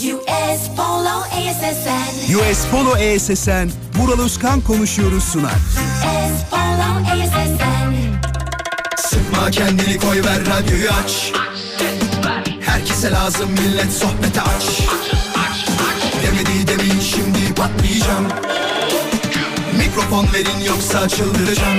US Polo ASSN. US Polo ESSN, Vural Özkan konuşuyoruz sunar. US Polo ASSN. Sıkma kendini koy ver radyoyu aç Herkese lazım millet sohbete aç Demedi demin şimdi patlayacağım Mikrofon verin yoksa çıldıracağım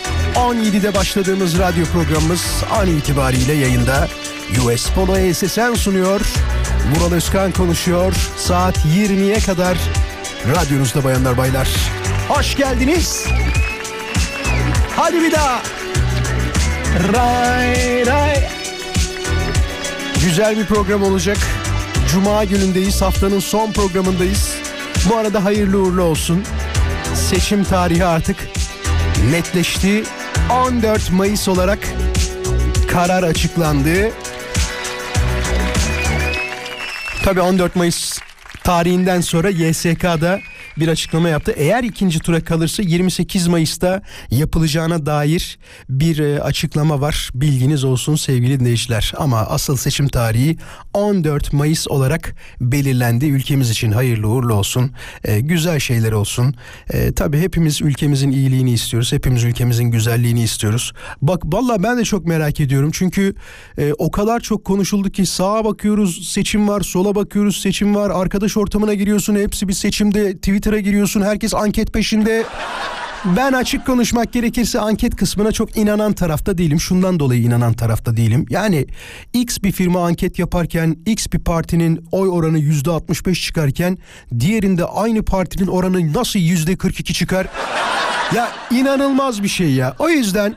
17'de başladığımız radyo programımız an itibariyle yayında. US Polo SSN sunuyor. Vural Özkan konuşuyor. Saat 20'ye kadar radyonuzda bayanlar baylar. Hoş geldiniz. Hadi bir daha. Ray ray. Güzel bir program olacak. Cuma günündeyiz. Haftanın son programındayız. Bu arada hayırlı uğurlu olsun. Seçim tarihi artık netleşti. 14 Mayıs olarak karar açıklandı. Tabii 14 Mayıs tarihinden sonra YSK'da bir açıklama yaptı. Eğer ikinci tura kalırsa 28 Mayıs'ta yapılacağına dair bir e, açıklama var. Bilginiz olsun sevgili dinleyiciler. Ama asıl seçim tarihi 14 Mayıs olarak belirlendi. Ülkemiz için hayırlı uğurlu olsun. E, güzel şeyler olsun. E, tabii hepimiz ülkemizin iyiliğini istiyoruz. Hepimiz ülkemizin güzelliğini istiyoruz. Bak valla ben de çok merak ediyorum. Çünkü e, o kadar çok konuşuldu ki sağa bakıyoruz seçim var, sola bakıyoruz seçim var. Arkadaş ortamına giriyorsun hepsi bir seçimde. Twitter'a giriyorsun herkes anket peşinde. Ben açık konuşmak gerekirse anket kısmına çok inanan tarafta değilim. Şundan dolayı inanan tarafta değilim. Yani X bir firma anket yaparken X bir partinin oy oranı yüzde 65 çıkarken diğerinde aynı partinin oranı nasıl yüzde 42 çıkar? Ya inanılmaz bir şey ya. O yüzden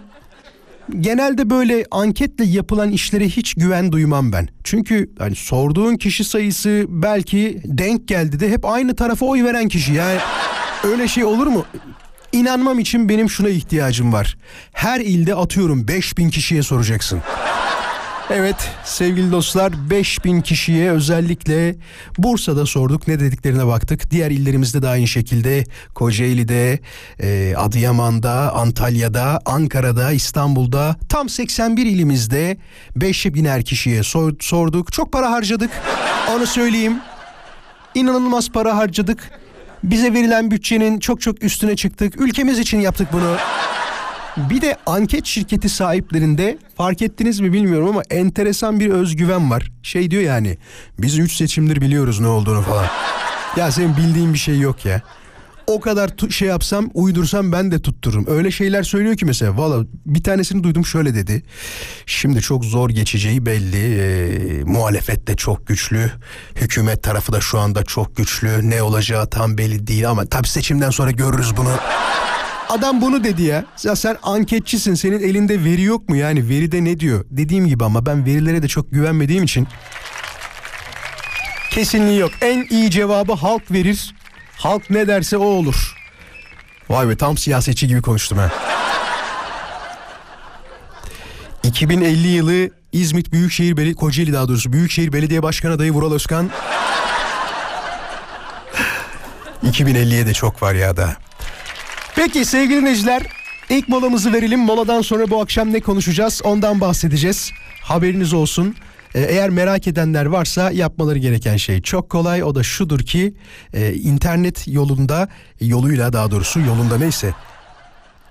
genelde böyle anketle yapılan işlere hiç güven duymam ben. Çünkü hani sorduğun kişi sayısı belki denk geldi de hep aynı tarafa oy veren kişi. Yani öyle şey olur mu? İnanmam için benim şuna ihtiyacım var. Her ilde atıyorum 5000 kişiye soracaksın. Evet sevgili dostlar 5000 kişiye özellikle Bursa'da sorduk ne dediklerine baktık. Diğer illerimizde de aynı şekilde Kocaeli'de, e, Adıyaman'da, Antalya'da, Ankara'da, İstanbul'da tam 81 ilimizde 5'e biner kişiye sor- sorduk. Çok para harcadık onu söyleyeyim. İnanılmaz para harcadık. Bize verilen bütçenin çok çok üstüne çıktık. Ülkemiz için yaptık bunu. Bir de anket şirketi sahiplerinde fark ettiniz mi bilmiyorum ama enteresan bir özgüven var. Şey diyor yani biz 3 seçimdir biliyoruz ne olduğunu falan. Ya senin bildiğin bir şey yok ya. O kadar şey yapsam uydursam ben de tuttururum. Öyle şeyler söylüyor ki mesela valla bir tanesini duydum şöyle dedi. Şimdi çok zor geçeceği belli. E, muhalefet de çok güçlü. Hükümet tarafı da şu anda çok güçlü. Ne olacağı tam belli değil ama tabii seçimden sonra görürüz bunu. Adam bunu dedi ya. Ya sen anketçisin. Senin elinde veri yok mu? Yani veride ne diyor? Dediğim gibi ama ben verilere de çok güvenmediğim için kesinliği yok. En iyi cevabı halk verir. Halk ne derse o olur. Vay be tam siyasetçi gibi konuştum ha. 2050 yılı İzmit Büyükşehir Belediye Kocaeli daha doğrusu Büyükşehir Belediye Başkanı adayı Vural Özkan 2050'ye de çok var ya da. Peki sevgili dinleyiciler ilk molamızı verelim. Moladan sonra bu akşam ne konuşacağız ondan bahsedeceğiz. Haberiniz olsun. Ee, Eğer merak edenler varsa yapmaları gereken şey çok kolay. O da şudur ki e, internet yolunda yoluyla daha doğrusu yolunda neyse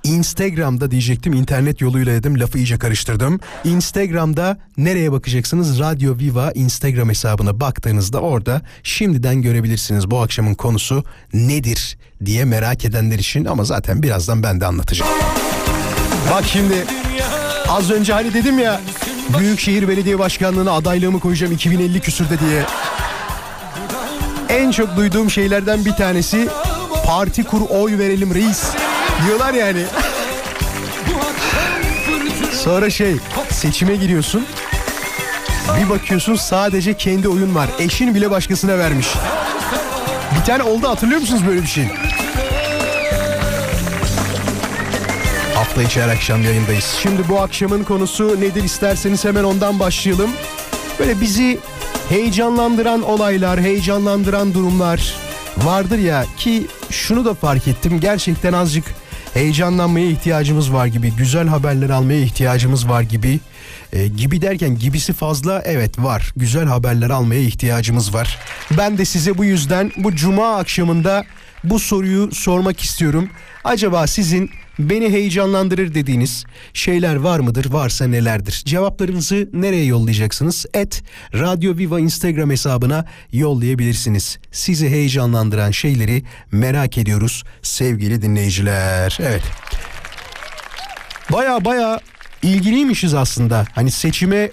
Instagram'da diyecektim internet yoluyla dedim lafı iyice karıştırdım. Instagram'da nereye bakacaksınız? Radyo Viva Instagram hesabına baktığınızda orada şimdiden görebilirsiniz bu akşamın konusu nedir diye merak edenler için ama zaten birazdan ben de anlatacağım. Bak şimdi az önce hani dedim ya Büyükşehir Belediye Başkanlığı'na adaylığımı koyacağım 2050 küsürde diye. En çok duyduğum şeylerden bir tanesi parti kur oy verelim reis diyorlar yani. Sonra şey seçime giriyorsun. Bir bakıyorsun sadece kendi oyun var. Eşin bile başkasına vermiş. Bir tane oldu hatırlıyor musunuz böyle bir şey? Hafta içi her akşam yayındayız. Şimdi bu akşamın konusu nedir isterseniz hemen ondan başlayalım. Böyle bizi heyecanlandıran olaylar, heyecanlandıran durumlar vardır ya ki şunu da fark ettim. Gerçekten azıcık heyecanlanmaya ihtiyacımız var gibi, güzel haberler almaya ihtiyacımız var gibi. E, gibi derken gibisi fazla evet var. Güzel haberler almaya ihtiyacımız var. Ben de size bu yüzden bu cuma akşamında bu soruyu sormak istiyorum. Acaba sizin beni heyecanlandırır dediğiniz şeyler var mıdır? Varsa nelerdir? Cevaplarınızı nereye yollayacaksınız? Et Radyo Viva Instagram hesabına yollayabilirsiniz. Sizi heyecanlandıran şeyleri merak ediyoruz sevgili dinleyiciler. Evet. Baya baya ilgiliymişiz aslında. Hani seçime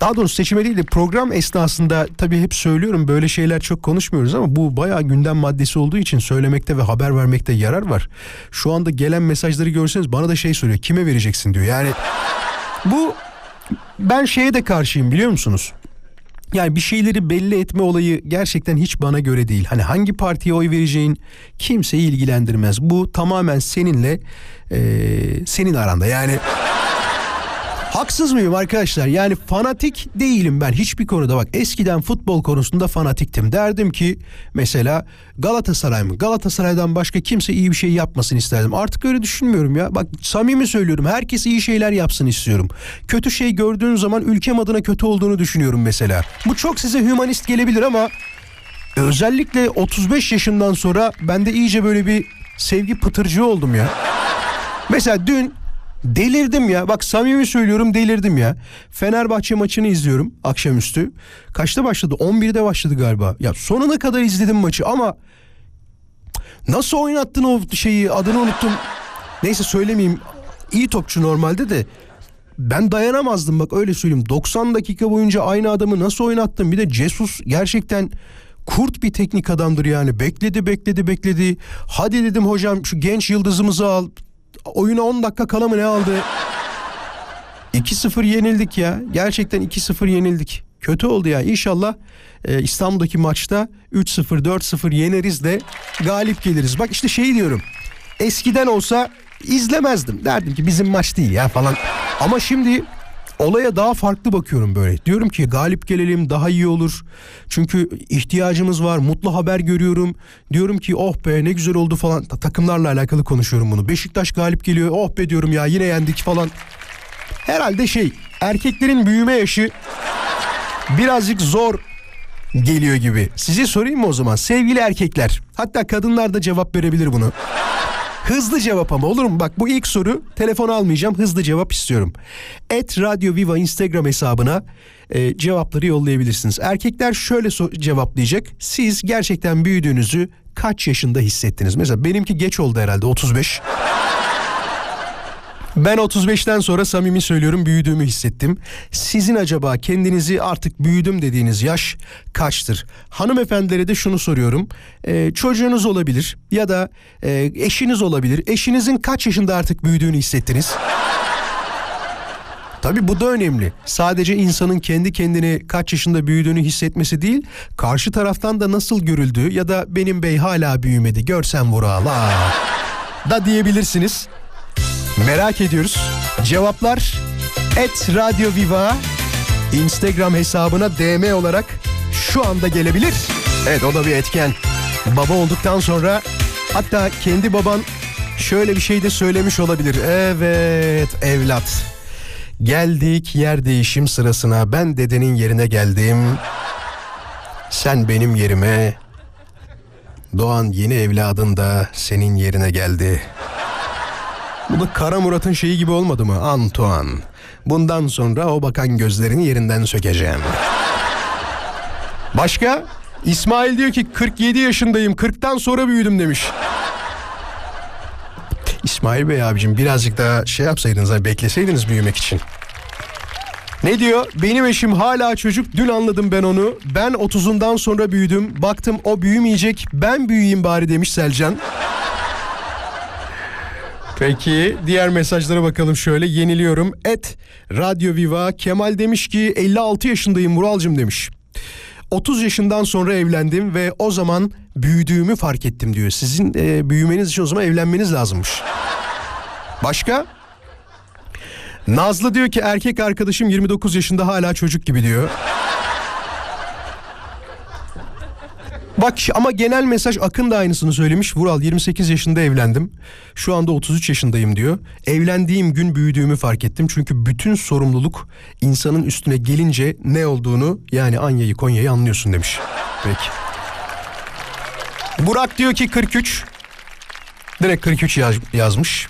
daha doğrusu seçime değil de program esnasında tabii hep söylüyorum böyle şeyler çok konuşmuyoruz ama bu bayağı gündem maddesi olduğu için söylemekte ve haber vermekte yarar var. Şu anda gelen mesajları görseniz bana da şey soruyor kime vereceksin diyor. Yani bu ben şeye de karşıyım biliyor musunuz? Yani bir şeyleri belli etme olayı gerçekten hiç bana göre değil. Hani hangi partiye oy vereceğin kimseyi ilgilendirmez. Bu tamamen seninle eee, senin aranda. Yani Haksız mıyım arkadaşlar? Yani fanatik değilim ben hiçbir konuda. Bak eskiden futbol konusunda fanatiktim. Derdim ki mesela Galatasaray mı? Galatasaray'dan başka kimse iyi bir şey yapmasın isterdim. Artık öyle düşünmüyorum ya. Bak samimi söylüyorum. Herkes iyi şeyler yapsın istiyorum. Kötü şey gördüğün zaman ülkem adına kötü olduğunu düşünüyorum mesela. Bu çok size hümanist gelebilir ama özellikle 35 yaşından sonra ben de iyice böyle bir sevgi pıtırcığı oldum ya. Mesela dün delirdim ya. Bak samimi söylüyorum delirdim ya. Fenerbahçe maçını izliyorum akşamüstü. Kaçta başladı? 11'de başladı galiba. Ya sonuna kadar izledim maçı ama nasıl oynattın o şeyi adını unuttum. Neyse söylemeyeyim. İyi topçu normalde de ben dayanamazdım bak öyle söyleyeyim. 90 dakika boyunca aynı adamı nasıl oynattın? Bir de Jesus gerçekten kurt bir teknik adamdır yani. Bekledi bekledi bekledi. Hadi dedim hocam şu genç yıldızımızı al. Oyuna 10 dakika kala mı ne aldı? 2-0 yenildik ya. Gerçekten 2-0 yenildik. Kötü oldu ya. İnşallah e, İstanbul'daki maçta 3-0 4-0 yeneriz de galip geliriz. Bak işte şey diyorum. Eskiden olsa izlemezdim. Derdim ki bizim maç değil ya falan. Ama şimdi olaya daha farklı bakıyorum böyle. Diyorum ki galip gelelim daha iyi olur. Çünkü ihtiyacımız var. Mutlu haber görüyorum. Diyorum ki oh be ne güzel oldu falan. Ta- Takımlarla alakalı konuşuyorum bunu. Beşiktaş galip geliyor. Oh be diyorum ya yine yendik falan. Herhalde şey erkeklerin büyüme yaşı birazcık zor geliyor gibi. Size sorayım mı o zaman sevgili erkekler? Hatta kadınlar da cevap verebilir bunu. Hızlı cevap ama olur mu? Bak bu ilk soru telefon almayacağım hızlı cevap istiyorum. Et Radyo Viva Instagram hesabına e, cevapları yollayabilirsiniz. Erkekler şöyle so- cevaplayacak. Siz gerçekten büyüdüğünüzü kaç yaşında hissettiniz? Mesela benimki geç oldu herhalde 35. Ben 35'ten sonra samimi söylüyorum büyüdüğümü hissettim. Sizin acaba kendinizi artık büyüdüm dediğiniz yaş kaçtır? Hanımefendilere de şunu soruyorum. Ee, çocuğunuz olabilir ya da e, eşiniz olabilir. Eşinizin kaç yaşında artık büyüdüğünü hissettiniz? Tabii bu da önemli. Sadece insanın kendi kendine kaç yaşında büyüdüğünü hissetmesi değil, karşı taraftan da nasıl görüldüğü ya da benim bey hala büyümedi görsen vural ha da diyebilirsiniz. Merak ediyoruz. Cevaplar et Radyo Viva Instagram hesabına DM olarak şu anda gelebilir. Evet o da bir etken. Baba olduktan sonra hatta kendi baban şöyle bir şey de söylemiş olabilir. Evet evlat. Geldik yer değişim sırasına. Ben dedenin yerine geldim. Sen benim yerime. Doğan yeni evladın da senin yerine geldi. Bu da Kara Murat'ın şeyi gibi olmadı mı? Antoine. Bundan sonra o bakan gözlerini yerinden sökeceğim. Başka? İsmail diyor ki 47 yaşındayım 40'tan sonra büyüdüm demiş. İsmail Bey abicim birazcık daha şey yapsaydınız bekleseydiniz büyümek için. Ne diyor? Benim eşim hala çocuk. Dün anladım ben onu. Ben 30'undan sonra büyüdüm. Baktım o büyümeyecek. Ben büyüyeyim bari demiş Selcan. Peki diğer mesajlara bakalım şöyle yeniliyorum. Et Radyo Viva Kemal demiş ki 56 yaşındayım Muralcım demiş. 30 yaşından sonra evlendim ve o zaman büyüdüğümü fark ettim diyor. Sizin e, büyümeniz için o zaman evlenmeniz lazımmış. Başka? Nazlı diyor ki erkek arkadaşım 29 yaşında hala çocuk gibi diyor. Bak ama genel mesaj Akın da aynısını söylemiş. Vural 28 yaşında evlendim. Şu anda 33 yaşındayım diyor. Evlendiğim gün büyüdüğümü fark ettim. Çünkü bütün sorumluluk insanın üstüne gelince ne olduğunu yani Anya'yı Konya'yı anlıyorsun demiş. Peki. Burak diyor ki 43. Direkt 43 yaz- yazmış.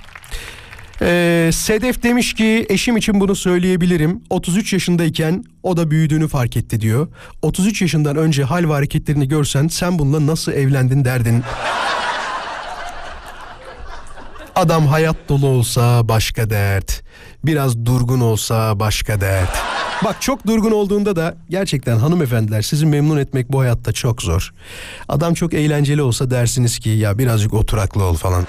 Ee, Sedef demiş ki eşim için bunu söyleyebilirim. 33 yaşındayken o da büyüdüğünü fark etti diyor. 33 yaşından önce hal ve hareketlerini görsen sen bununla nasıl evlendin derdin. Adam hayat dolu olsa başka dert. Biraz durgun olsa başka dert. Bak çok durgun olduğunda da gerçekten hanımefendiler sizi memnun etmek bu hayatta çok zor. Adam çok eğlenceli olsa dersiniz ki ya birazcık oturaklı ol falan.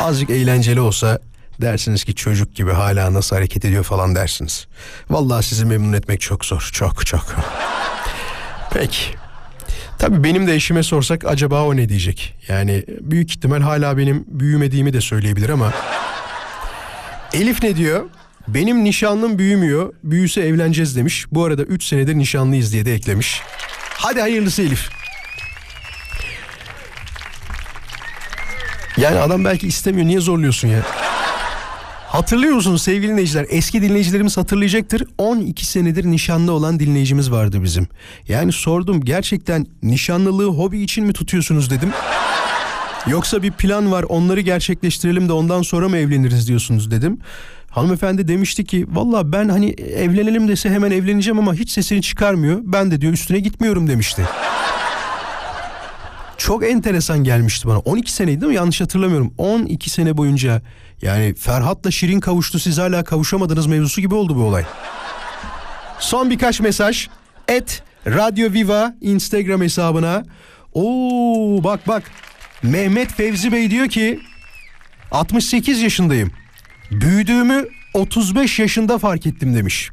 Azıcık eğlenceli olsa dersiniz ki çocuk gibi hala nasıl hareket ediyor falan dersiniz. Vallahi sizi memnun etmek çok zor. Çok çok. Peki. Tabii benim de eşime sorsak acaba o ne diyecek? Yani büyük ihtimal hala benim büyümediğimi de söyleyebilir ama. Elif ne diyor? Benim nişanlım büyümüyor. Büyüse evleneceğiz demiş. Bu arada 3 senedir nişanlıyız diye de eklemiş. Hadi hayırlısı Elif. Yani adam belki istemiyor. Niye zorluyorsun ya? Hatırlıyor musunuz sevgili dinleyiciler? Eski dinleyicilerimiz hatırlayacaktır. 12 senedir nişanlı olan dinleyicimiz vardı bizim. Yani sordum gerçekten nişanlılığı hobi için mi tutuyorsunuz dedim. Yoksa bir plan var onları gerçekleştirelim de ondan sonra mı evleniriz diyorsunuz dedim. Hanımefendi demişti ki valla ben hani evlenelim dese hemen evleneceğim ama hiç sesini çıkarmıyor. Ben de diyor üstüne gitmiyorum demişti. Çok enteresan gelmişti bana. 12 seneydi değil mi? Yanlış hatırlamıyorum. 12 sene boyunca yani Ferhat'la Şirin kavuştu siz hala kavuşamadınız mevzusu gibi oldu bu olay. Son birkaç mesaj. Et Radyo Viva Instagram hesabına. Oo bak bak. Mehmet Fevzi Bey diyor ki 68 yaşındayım. Büyüdüğümü 35 yaşında fark ettim demiş.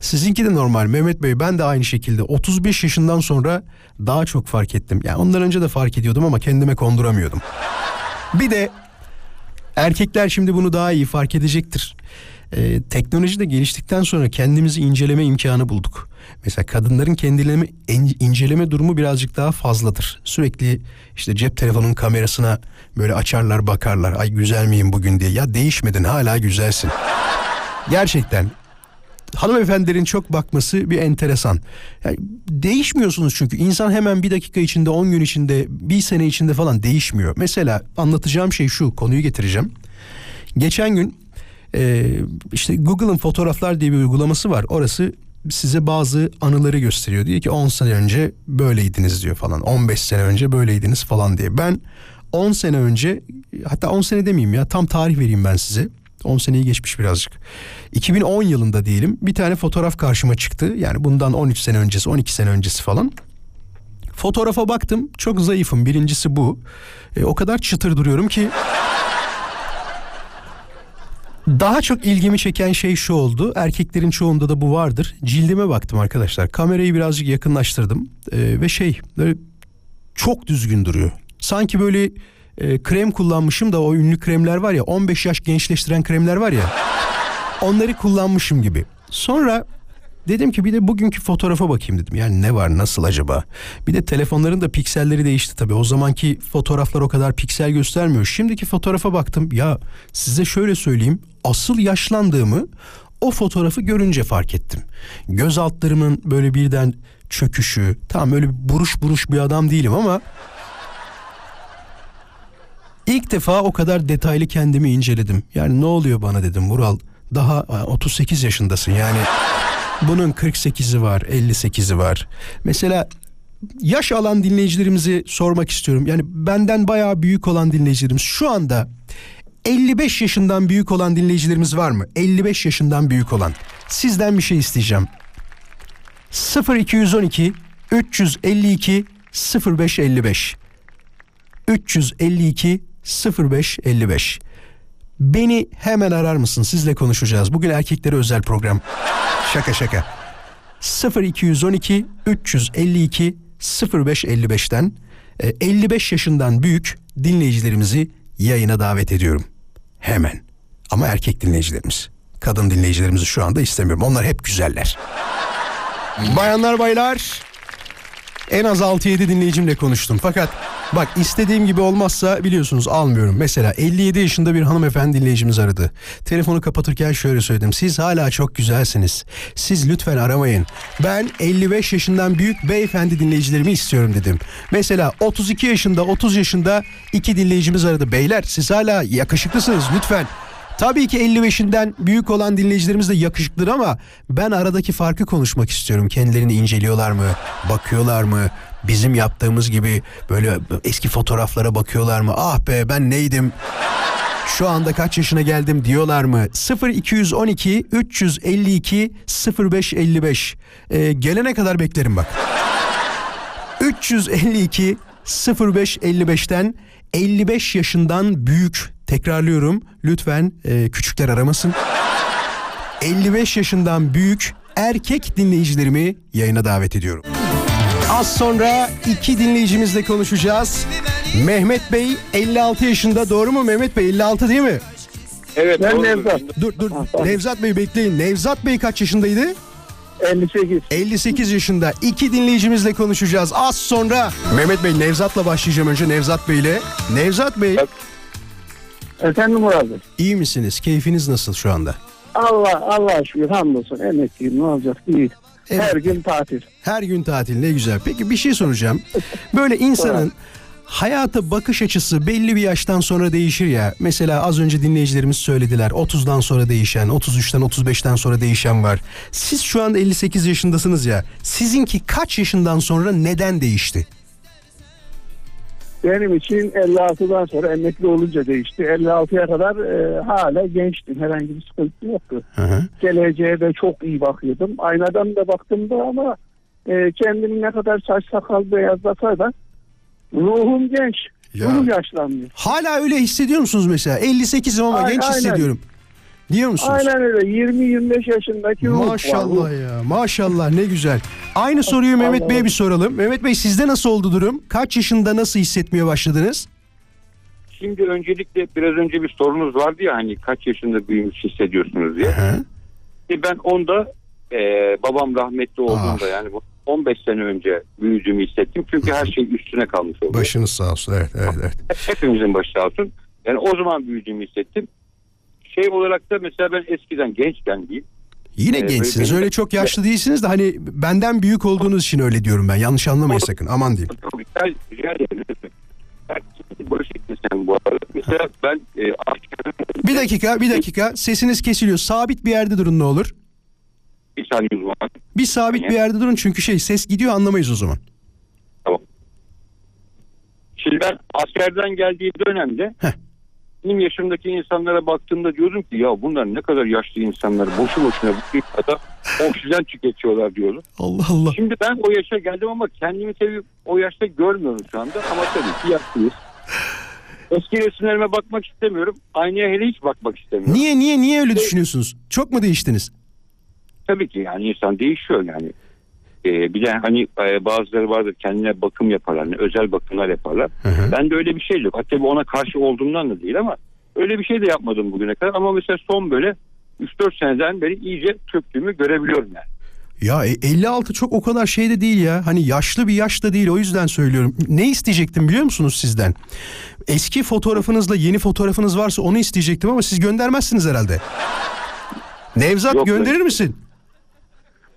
Sizinki de normal Mehmet Bey ben de aynı şekilde 35 yaşından sonra daha çok fark ettim. Yani ondan önce de fark ediyordum ama kendime konduramıyordum. Bir de erkekler şimdi bunu daha iyi fark edecektir. Ee, teknoloji de geliştikten sonra kendimizi inceleme imkanı bulduk. Mesela kadınların kendilerini en- inceleme durumu birazcık daha fazladır. Sürekli işte cep telefonunun kamerasına böyle açarlar bakarlar. Ay güzel miyim bugün diye. Ya değişmedin hala güzelsin. Gerçekten hanımefendilerin çok bakması bir enteresan. Yani değişmiyorsunuz çünkü insan hemen bir dakika içinde, 10 gün içinde, bir sene içinde falan değişmiyor. Mesela anlatacağım şey şu, konuyu getireceğim. Geçen gün e, işte Google'ın fotoğraflar diye bir uygulaması var. Orası size bazı anıları gösteriyor. Diyor ki 10 sene önce böyleydiniz diyor falan. 15 sene önce böyleydiniz falan diye. Ben 10 sene önce hatta 10 sene demeyeyim ya tam tarih vereyim ben size. 10 seneyi geçmiş birazcık. 2010 yılında diyelim bir tane fotoğraf karşıma çıktı. Yani bundan 13 sene öncesi 12 sene öncesi falan. Fotoğrafa baktım çok zayıfım birincisi bu. E, o kadar çıtır duruyorum ki daha çok ilgimi çeken şey şu oldu. Erkeklerin çoğunda da bu vardır. Cildime baktım arkadaşlar. Kamerayı birazcık yakınlaştırdım. Ee, ve şey böyle çok düzgün duruyor. Sanki böyle e, krem kullanmışım da o ünlü kremler var ya 15 yaş gençleştiren kremler var ya. Onları kullanmışım gibi. Sonra dedim ki bir de bugünkü fotoğrafa bakayım dedim. Yani ne var nasıl acaba? Bir de telefonların da pikselleri değişti tabii. O zamanki fotoğraflar o kadar piksel göstermiyor. Şimdiki fotoğrafa baktım. Ya size şöyle söyleyeyim. Asıl yaşlandığımı o fotoğrafı görünce fark ettim. Göz altlarımın böyle birden çöküşü. Tamam öyle buruş buruş bir adam değilim ama İlk defa o kadar detaylı kendimi inceledim. Yani ne oluyor bana dedim Vural. Daha e, 38 yaşındasın yani. Bunun 48'i var, 58'i var. Mesela yaş alan dinleyicilerimizi sormak istiyorum. Yani benden bayağı büyük olan dinleyicilerimiz şu anda 55 yaşından büyük olan dinleyicilerimiz var mı? 55 yaşından büyük olan. Sizden bir şey isteyeceğim. 0212 352 0555 352 0555 Beni hemen arar mısın? Sizle konuşacağız. Bugün erkeklere özel program. Şaka şaka. 0212 352 0555'ten e, 55 yaşından büyük dinleyicilerimizi yayına davet ediyorum. Hemen. Ama erkek dinleyicilerimiz. Kadın dinleyicilerimizi şu anda istemiyorum. Onlar hep güzeller. Bayanlar baylar en az 6-7 dinleyicimle konuştum. Fakat bak istediğim gibi olmazsa biliyorsunuz almıyorum. Mesela 57 yaşında bir hanımefendi dinleyicimiz aradı. Telefonu kapatırken şöyle söyledim. Siz hala çok güzelsiniz. Siz lütfen aramayın. Ben 55 yaşından büyük beyefendi dinleyicilerimi istiyorum dedim. Mesela 32 yaşında 30 yaşında iki dinleyicimiz aradı. Beyler siz hala yakışıklısınız lütfen. Tabii ki 55'inden büyük olan dinleyicilerimiz de yakışıklıdır ama ben aradaki farkı konuşmak istiyorum. Kendilerini inceliyorlar mı? Bakıyorlar mı? Bizim yaptığımız gibi böyle eski fotoğraflara bakıyorlar mı? Ah be ben neydim? Şu anda kaç yaşına geldim diyorlar mı? 0212 352 0555. Ee, gelene kadar beklerim bak. 352 0555'ten 55 yaşından büyük tekrarlıyorum lütfen e, küçükler aramasın. 55 yaşından büyük erkek dinleyicilerimi yayına davet ediyorum. Az sonra iki dinleyicimizle konuşacağız. Mehmet Bey 56 yaşında doğru mu Mehmet Bey 56 değil mi? Evet. Ben. Nevzat. Dur dur Nevzat Bey bekleyin. Nevzat Bey kaç yaşındaydı? 58. 58 yaşında iki dinleyicimizle konuşacağız az sonra. Mehmet Bey Nevzat'la başlayacağım önce Nevzat Bey ile. Nevzat Bey Efendim Murat Bey. iyi misiniz? Keyfiniz nasıl şu anda? Allah Allah şükür hamdolsun emekliyim ne olacak iyi. Evet. Her gün tatil. Her gün tatil ne güzel. Peki bir şey soracağım. Böyle insanın hayata bakış açısı belli bir yaştan sonra değişir ya. Mesela az önce dinleyicilerimiz söylediler. 30'dan sonra değişen, 33'ten 35'ten sonra değişen var. Siz şu anda 58 yaşındasınız ya. Sizinki kaç yaşından sonra neden değişti? Benim için 56'dan sonra emekli olunca değişti. 56'ya kadar e, hala gençtim. Herhangi bir sıkıntı yoktu. Hı hı. Geleceğe de çok iyi bakıyordum. Aynadan da baktığımda ama e, kendimi ne kadar saç sakal beyazlasa da ruhum genç. Ya. Ruhum yaşlanmıyor. Hala öyle hissediyor musunuz mesela? 58'im ama Ay- genç aynen. hissediyorum. Diyor musunuz? Aynen öyle 20-25 yaşındaki ruh var. Maşallah ya maşallah ne güzel. Aynı soruyu Mehmet Bey'e bir soralım. Mehmet Bey sizde nasıl oldu durum? Kaç yaşında nasıl hissetmeye başladınız? Şimdi öncelikle biraz önce bir sorunuz vardı ya hani kaç yaşında büyümüş hissediyorsunuz diye. Hı. E ben onda e, babam rahmetli olduğunda Ah. yani bu 15 sene önce büyüdüğümü hissettim. Çünkü her şey üstüne kalmış oldu. Başınız sağ olsun. Evet, evet, evet. Hepimizin başı sağ olsun. Yani o zaman büyüdüğümü hissettim. Şey olarak da mesela ben eskiden gençken değil. Yine Evet, gençsiniz. Öyle çok yaşlı değilsiniz de hani benden büyük olduğunuz için öyle diyorum ben. Yanlış anlamayın sakın. Aman diyeyim. E, Bir dakika, bir dakika. Sesiniz kesiliyor. Sabit bir yerde durun ne olur. Bir saniye uzman. Bir sabit bir yerde durun çünkü şey ses gidiyor anlamayız o zaman. Tamam. Şimdi ben askerden geldiği dönemde Heh. benim yaşımdaki insanlara baktığımda diyordum ki ya bunlar ne kadar yaşlı insanlar boşu boşuna bu kadar oksijen tüketiyorlar diyordum. Allah Allah. Şimdi ben o yaşa geldim ama kendimi tabii o yaşta görmüyorum şu anda ama tabii ki yaşlıyız. Eski resimlerime bakmak istemiyorum. Aynaya hele hiç bakmak istemiyorum. Niye niye niye öyle düşünüyorsunuz? Çok mu değiştiniz? Tabii ki yani insan değişiyor yani. Ee, bir de hani e, bazıları vardır kendine bakım yaparlar. hani özel bakımlar yaparlar. hı. Ben de öyle bir şey yok. Hatta ona karşı olduğumdan da değil ama öyle bir şey de yapmadım bugüne kadar. Ama mesela son böyle 3-4 seneden beri iyice çöktüğümü görebiliyorum yani. Ya e, 56 çok o kadar şey de değil ya. Hani yaşlı bir yaş da değil o yüzden söylüyorum. Ne isteyecektim biliyor musunuz sizden? Eski fotoğrafınızla yeni fotoğrafınız varsa onu isteyecektim ama siz göndermezsiniz herhalde. Nevzat Yok, gönderir misin?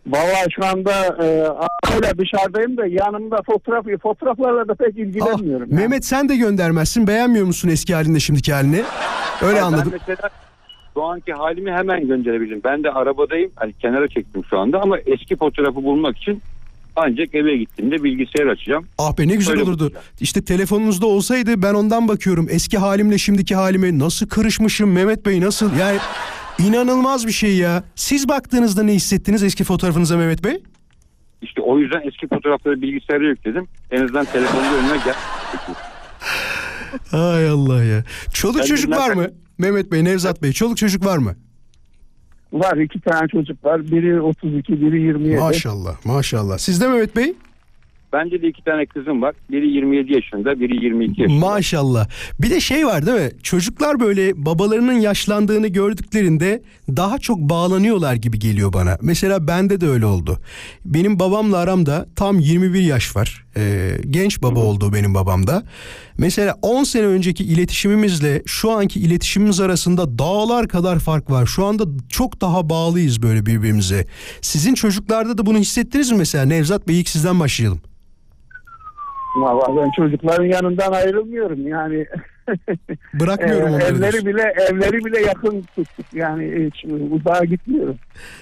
Vallahi şu anda e, öyle dışarıdayım da yanımda fotoğraf fotoğraflarla da pek Ah, ilgilenmiyorum. yani. Mehmet sen de göndermezsin. Beğenmiyor musun eski halinde şimdiki halini? Öyle Ben anladım. mesela şu anki halimi hemen gönderebilirim. Ben de arabadayım. Hani kenara çektim şu anda ama eski fotoğrafı bulmak için ancak eve gittiğimde bilgisayar açacağım. Ah be ne güzel Öyle olurdu. bakacağım. İşte telefonunuzda olsaydı ben ondan bakıyorum. Eski halimle şimdiki halime nasıl kırışmışım Mehmet Bey nasıl? Yani inanılmaz bir şey ya. Siz baktığınızda ne hissettiniz eski fotoğrafınıza Mehmet Bey? İşte o yüzden eski fotoğrafları bilgisayara yükledim. En azından telefonun önüme gel. Ay Allah ya. Çoluk Ben çocuk var mı? Mehmet Bey, Nevzat Bey çoluk çocuk var mı? Var iki tane çocuk var. Biri 32, biri 27. Maşallah maşallah. Sizde Mehmet Bey? Bence de iki tane kızım var. Biri 27 yaşında, biri 22 yaşında. Maşallah. Bir de şey var değil mi? Çocuklar böyle babalarının yaşlandığını gördüklerinde daha çok bağlanıyorlar gibi geliyor bana. Mesela bende de öyle oldu. Benim babamla aramda tam 21 yaş var. Ee, genç baba oldu benim babamda. Mesela 10 sene önceki iletişimimizle şu anki iletişimimiz arasında dağlar kadar fark var. Şu anda çok daha bağlıyız böyle birbirimize. Sizin çocuklarda da bunu hissettiniz mi mesela? Nevzat Bey ilk sizden başlayalım. Vallahi ben çocukların yanından ayrılmıyorum. Yani Bırakmıyorum e, onları. evleri diyorsun. bile evleri bile yakın tuttuk. Yani hiç uzağa gitmiyorum.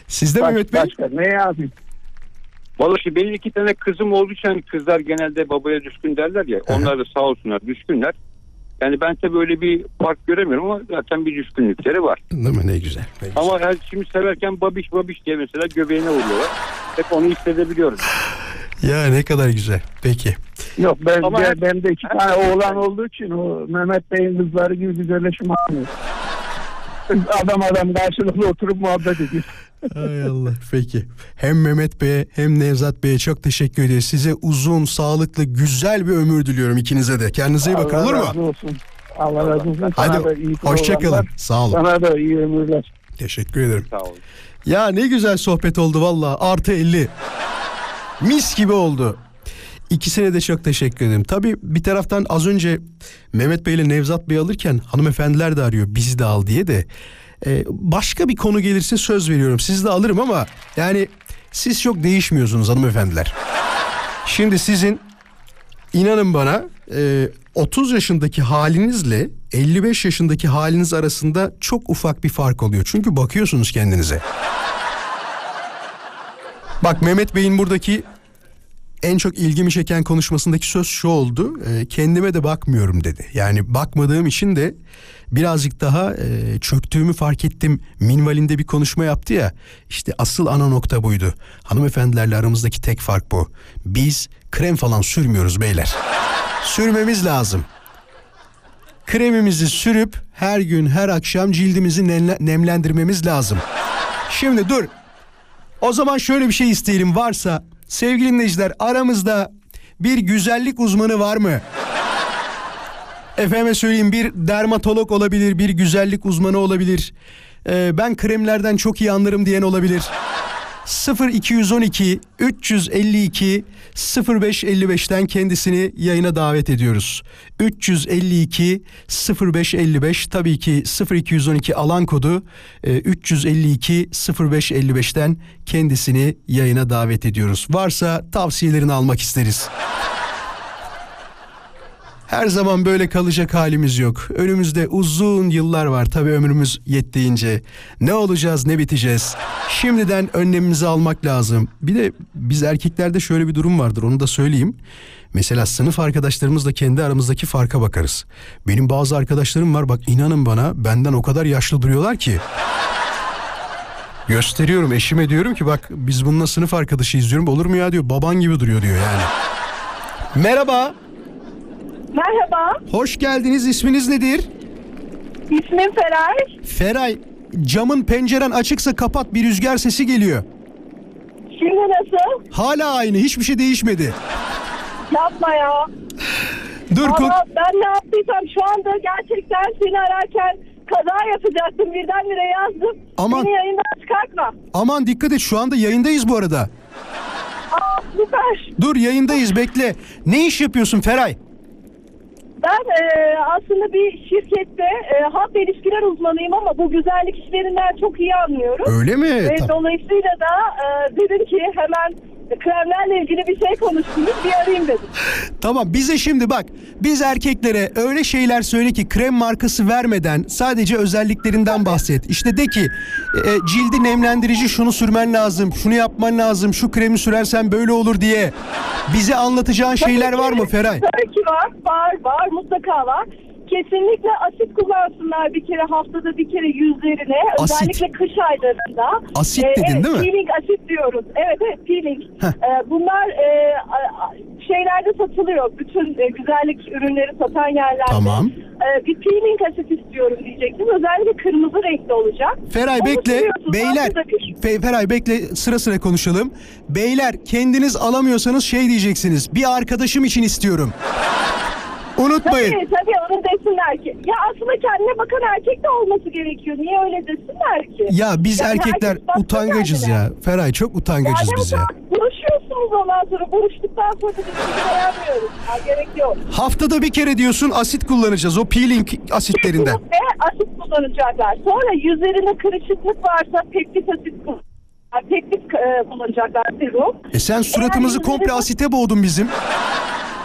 Sizde Baş- Mehmet Bey? başka ne yapayım? Vallahi benim iki tane kızım olduğu için kızlar genelde babaya düşkün derler ya. Onlar da sağ olsunlar düşkünler. Yani ben tabii böyle bir fark göremiyorum ama zaten bir düşkünlükleri var. Değil mi? Ne güzel. Ne güzel. Ama her şimdi severken babiş babiş diye mesela göbeğine vuruyorlar. Hep onu hissedebiliyorum. Ya ne kadar güzel. Peki. Yok ben Ama ben, her- ben de iki tane oğlan olduğu için o Mehmet Bey'in kızları gibi güzelleşim yapmıyor. Adam adam karşılıklı oturup muhabbet ediyor. Hay Allah. Peki. Hem Mehmet Bey'e hem Nevzat Bey'e çok teşekkür ederiz. Size uzun, sağlıklı, güzel bir ömür diliyorum ikinize de. Kendinize iyi bakın Allah olur razı mu? olsun. Allah razı olsun. Sana da Hadi iyi hoşça kalın. programlar. Sağ olun. Sana da iyi ömürler. Teşekkür ederim. Sağ olun. Ya ne güzel sohbet oldu valla. Artı 50. Mis gibi oldu. İkisine de çok teşekkür ederim. Tabii bir taraftan az önce Mehmet Bey ile Nevzat Bey alırken hanımefendiler de arıyor bizi de al diye de. Ee, başka bir konu gelirse söz veriyorum. Sizi de alırım ama yani siz çok değişmiyorsunuz hanımefendiler. Şimdi sizin inanın bana e, 30 yaşındaki halinizle 55 yaşındaki haliniz arasında çok ufak bir fark oluyor. Çünkü bakıyorsunuz kendinize. Bak Mehmet Bey'in buradaki en çok ilgimi çeken konuşmasındaki söz şu oldu. e, kendime de bakmıyorum dedi. Yani bakmadığım için de birazcık daha e, çöktüğümü fark ettim. Minvalinde bir konuşma yaptı ya. İşte asıl ana nokta buydu. Hanımefendilerle aramızdaki tek fark bu. Biz krem falan sürmüyoruz beyler. Sürmemiz lazım. Kremimizi sürüp her gün her akşam cildimizi nemle- nemlendirmemiz lazım. Şimdi dur. O zaman şöyle bir şey isteyelim varsa sevgili dinleyiciler aramızda bir güzellik uzmanı var mı? Efendime söyleyeyim bir dermatolog olabilir, bir güzellik uzmanı olabilir. Ee, ben kremlerden çok iyi anlarım diyen olabilir. 0212 352 0555'ten kendisini yayına davet ediyoruz. 352 0555 tabii ki 0212 alan kodu e, 352 0555'ten kendisini yayına davet ediyoruz. Varsa tavsiyelerini almak isteriz. Her zaman böyle kalacak halimiz yok. Önümüzde uzun yıllar var tabii ömrümüz yettiğince. Ne olacağız ne biteceğiz. Şimdiden önlemimizi almak lazım. Bir de biz erkeklerde şöyle bir durum vardır onu da söyleyeyim. Mesela sınıf arkadaşlarımızla kendi aramızdaki farka bakarız. Benim bazı arkadaşlarım var bak inanın bana benden o kadar yaşlı duruyorlar ki. Gösteriyorum eşime diyorum ki bak biz bununla sınıf arkadaşıyız diyorum. Olur mu ya diyor baban gibi duruyor diyor yani. Merhaba. Merhaba, Hoş geldiniz. İsminiz nedir? ismim Feray. Feray. Camın penceren açıksa kapat bir rüzgar sesi geliyor. Şimdi nasıl? Hala aynı. Hiçbir şey değişmedi. Yapma ya. Dur ko- Valla ben ne yaptıysam şu anda gerçekten seni ararken kaza yapacaktım. Birdenbire yazdım. Aman. Beni yayından çıkartma. Aman dikkat et şu anda yayındayız bu arada. Aa süper. Dur yayındayız bekle. Ne iş yapıyorsun Feray? Ben e, aslında bir şirkette e, halk ilişkiler uzmanıyım ama bu güzellik işlerinden çok iyi anlıyorum. Öyle mi? Ve Ta- dolayısıyla da e, dedim ki hemen kremlerle ilgili bir şey konuştunuz bir arayayım dedim. Tamam bize şimdi bak biz erkeklere öyle şeyler söyle ki krem markası vermeden sadece özelliklerinden bahset. İşte de ki e, cildi nemlendirici şunu sürmen lazım, şunu yapman lazım, şu kremi sürersen böyle olur diye. Bize anlatacağın şeyler var mı Feray? Tabii ki var, var, var, mutlaka var. Kesinlikle asit kullansınlar bir kere haftada bir kere yüzlerine. Asit. Özellikle kış aylarında. Asit Ee, dedin evet, değil mi? Peeling asit diyoruz. Evet evet peeling. Ee, bunlar e, şeylerde satılıyor. Bütün e, güzellik ürünleri satan yerlerde. Tamam. e, bir peeling asit istiyorum diyecektim. Özellikle kırmızı renkli olacak. Feray Onu bekle. Beyler. Fe- Feray bekle sıra sıra konuşalım. Beyler kendiniz alamıyorsanız şey diyeceksiniz. Bir arkadaşım için istiyorum. Unutmayın. Tabii tabii onu desinler ki. Ya aslında kendine bakan erkek de olması gerekiyor. Niye öyle desinler ki? Ya biz Yani erkekler utangacız kendine. ya. Feray çok utangacız Yani biz ya. Buluşuyorsunuz ondan sonra. Buluştuktan sonra birbirimizi beğenmiyoruz. Ya gerek yok. Haftada bir kere diyorsun asit kullanacağız. O peeling asitlerinden. Kesinlikle asit kullanacaklar. Sonra yüzlerinde kırışıklık varsa peptit asit kullanacaklar. Peptit e, kullanacaklar serum. E sen suratımızı Eğer komple asite boğdun bizim.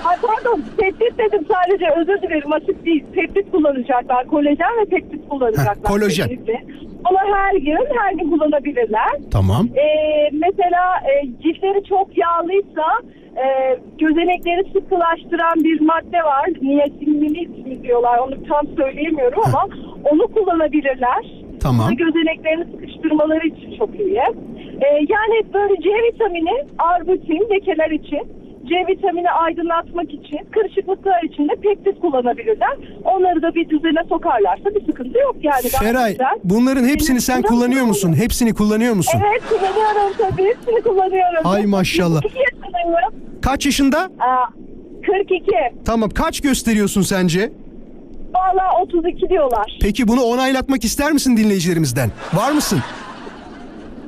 Ay pardon peptit dedim sadece özür dilerim asit değil. Peptit kullanacaklar. Kolajen ve peptit kullanacaklar. Heh, kolajen. kesinlikle. Onu her gün her gün kullanabilirler. Tamam. Ee, mesela e, ciltleri çok yağlıysa e, gözenekleri sıkılaştıran bir madde var. Niacinamid mi diyorlar onu tam söyleyemiyorum ama onu kullanabilirler. Tamam. Bu Gözeneklerini sıkıştırmaları için çok iyi. Ee, yani böyle C vitamini, arbutin lekeler için. C vitamini aydınlatmak için, kırışıklıklar için de pektin kullanabilirler. Onları da bir düzene sokarlarsa bir sıkıntı yok yani. Feray güzel. bunların hepsini sen kullanıyor musun? Hepsini kullanıyor musun? Evet kullanıyorum tabii. Hepsini kullanıyorum. Ay maşallah. 42 yaşındayım. Kaç yaşında? Aa, 42. Tamam kaç gösteriyorsun sence? Valla 32 diyorlar. Peki bunu onaylatmak ister misin dinleyicilerimizden? Var mısın?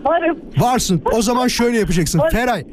Varım. Varsın. O zaman şöyle yapacaksın. Var. Feray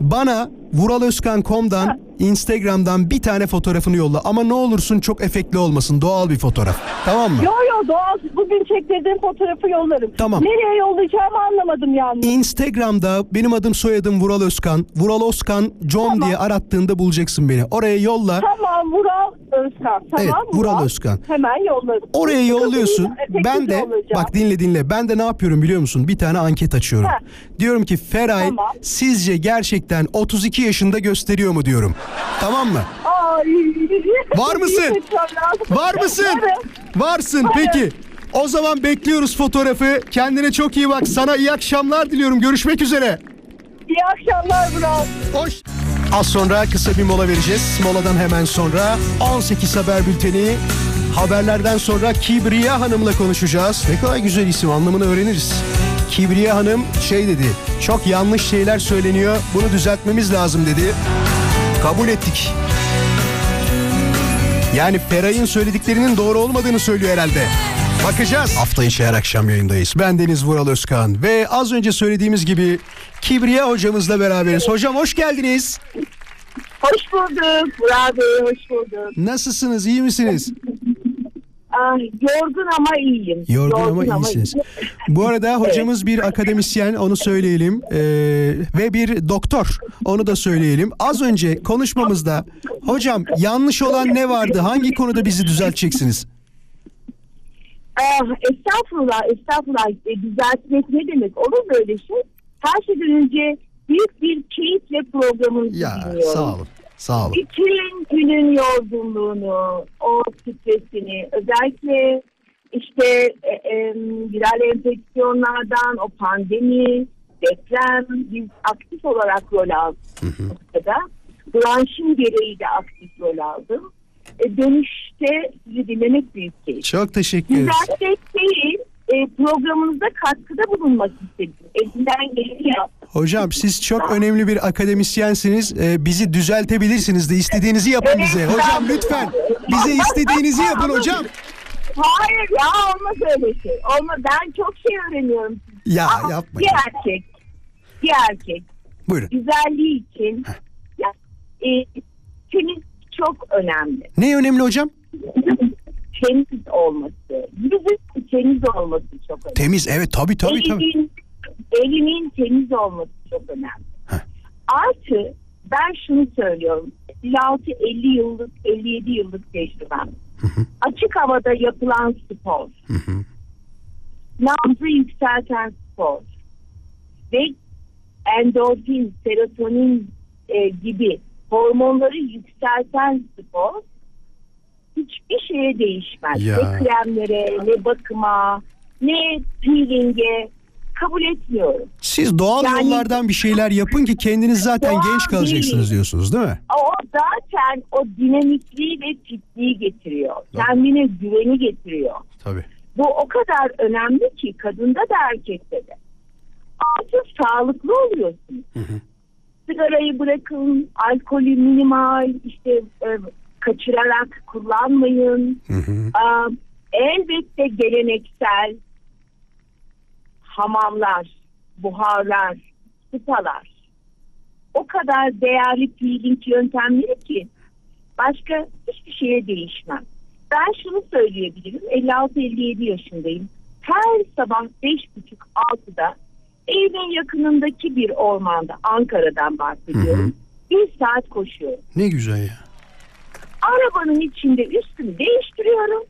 bana vuraloskan.com'dan Instagram'dan bir tane fotoğrafını yolla. Ama ne olursun çok efektli olmasın. Doğal bir fotoğraf. Tamam mı? Yo yo doğal. Bugün çektirdiğim fotoğrafı yollarım. Tamam. Nereye yollayacağımı anlamadım yalnız. Instagram'da benim adım soyadım Vural Özkan. Vural Özkan com Tamam. diye arattığında bulacaksın beni. Oraya yolla. Tamam Vural Özkan. Tamam Evet, Vural Özkan. Hemen yollarım. Oraya yolluyorsun. Efektif Ben de yollayacağım. bak dinle dinle. Ben de ne yapıyorum biliyor musun? Bir tane anket açıyorum. Ha. Diyorum ki Feray Tamam. sizce gerçekten 32 yaşında gösteriyor mu diyorum. Tamam mı? Ay. Var mısın? Var mısın? Varsın. Peki. O zaman bekliyoruz fotoğrafı. Kendine çok iyi bak. Sana iyi akşamlar diliyorum. Görüşmek üzere. İyi akşamlar Vural. Hoş. Az sonra kısa bir mola vereceğiz. Moladan hemen sonra 18 haber bülteni. Haberlerden sonra Kibriye Hanım'la konuşacağız. Ne kadar güzel isim anlamını öğreniriz. Kibriye Hanım şey dedi. Çok yanlış şeyler söyleniyor. Bunu düzeltmemiz lazım dedi. Kabul ettik. Yani Feray'ın söylediklerinin doğru olmadığını söylüyor herhalde. Bakacağız. Hafta içi her akşam yayındayız. Ben Deniz Vural Özkan ve az önce söylediğimiz gibi Kibriye hocamızla beraberiz. Hocam hoş geldiniz. Hoş bulduk. Vural Bey hoş bulduk. Nasılsınız? iyi misiniz? Ah, yorgun ama iyiyim. Yorgun ama iyisiniz. Bu arada hocamız bir akademisyen onu söyleyelim Ee, ve bir doktor onu da söyleyelim. Az önce konuşmamızda hocam yanlış olan ne vardı? Hangi konuda bizi düzelteceksiniz? Ah, estağfurullah, estağfurullah. E, düzeltmek ne demek? Olur böyle şey. Her şeyden önce büyük bir keyifle programınızı Ya dinliyorum. sağ olun. Sağ olun. Bütün günün yorgunluğunu, o stresini, özellikle işte e, e, viral enfeksiyonlardan, o pandemi, deprem, biz aktif olarak rol aldık. Ortada. Branşım gereği de aktif rol aldım. E, dönüşte sizi dinlemek büyük keyif. Çok teşekkür ederiz. Düzeltmek değil, e, programınıza katkıda bulunmak istedim. Elinden geleni yaptım. Hocam siz çok önemli bir akademisyensiniz. Ee, bizi düzeltebilirsiniz de istediğinizi yapın Evet, bize. ben- Hocam lütfen bize istediğinizi yapın hocam. Hayır ya olmaz öyle şey. Olmaz. Ben çok şey öğreniyorum. Ya Ama yapmayın. Bir erkek, bir erkek Buyurun. güzelliği için ya, e, temiz çok önemli. Ne önemli hocam? Temiz olması, yüzün temiz olması çok önemli. Temiz evet tabii tabii tabii. Elinin, elinin temiz olması çok önemli. Heh. Artı ben şunu söylüyorum. 56-50 yıllık, 57 yıllık tecrübem. Açık havada yapılan spor. Nabzı yükselten spor. Ve endorfin, serotonin e, gibi hormonları yükselten spor hiçbir şeye değişmez. Ya. Ne kremlere, ne bakıma, ne peelinge kabul etmiyorum. Siz doğal Yani- yollardan bir şeyler yapın ki kendiniz zaten genç kalacaksınız değil. diyorsunuz değil mi? O zaten o dinamikliği ve fitliği getiriyor. Kendine güveni getiriyor. Tabii. Bu o kadar önemli ki kadında da erkekte de. Artık sağlıklı oluyorsun. Sigarayı bırakın, alkolü minimal, işte e, kaçırarak kullanmayın. Aa, elbette geleneksel hamamlar, buharlar, spalar. O kadar değerli peeling yöntemleri ki başka hiçbir şeye değişmem. Ben şunu söyleyebilirim. 56-57 yaşındayım. Her sabah 5.30-6'da evimin yakınındaki bir ormanda Ankara'dan bahsediyorum. Bir saat koşuyorum. Ne güzel ya. Arabanın içinde üstümü değiştiriyorum.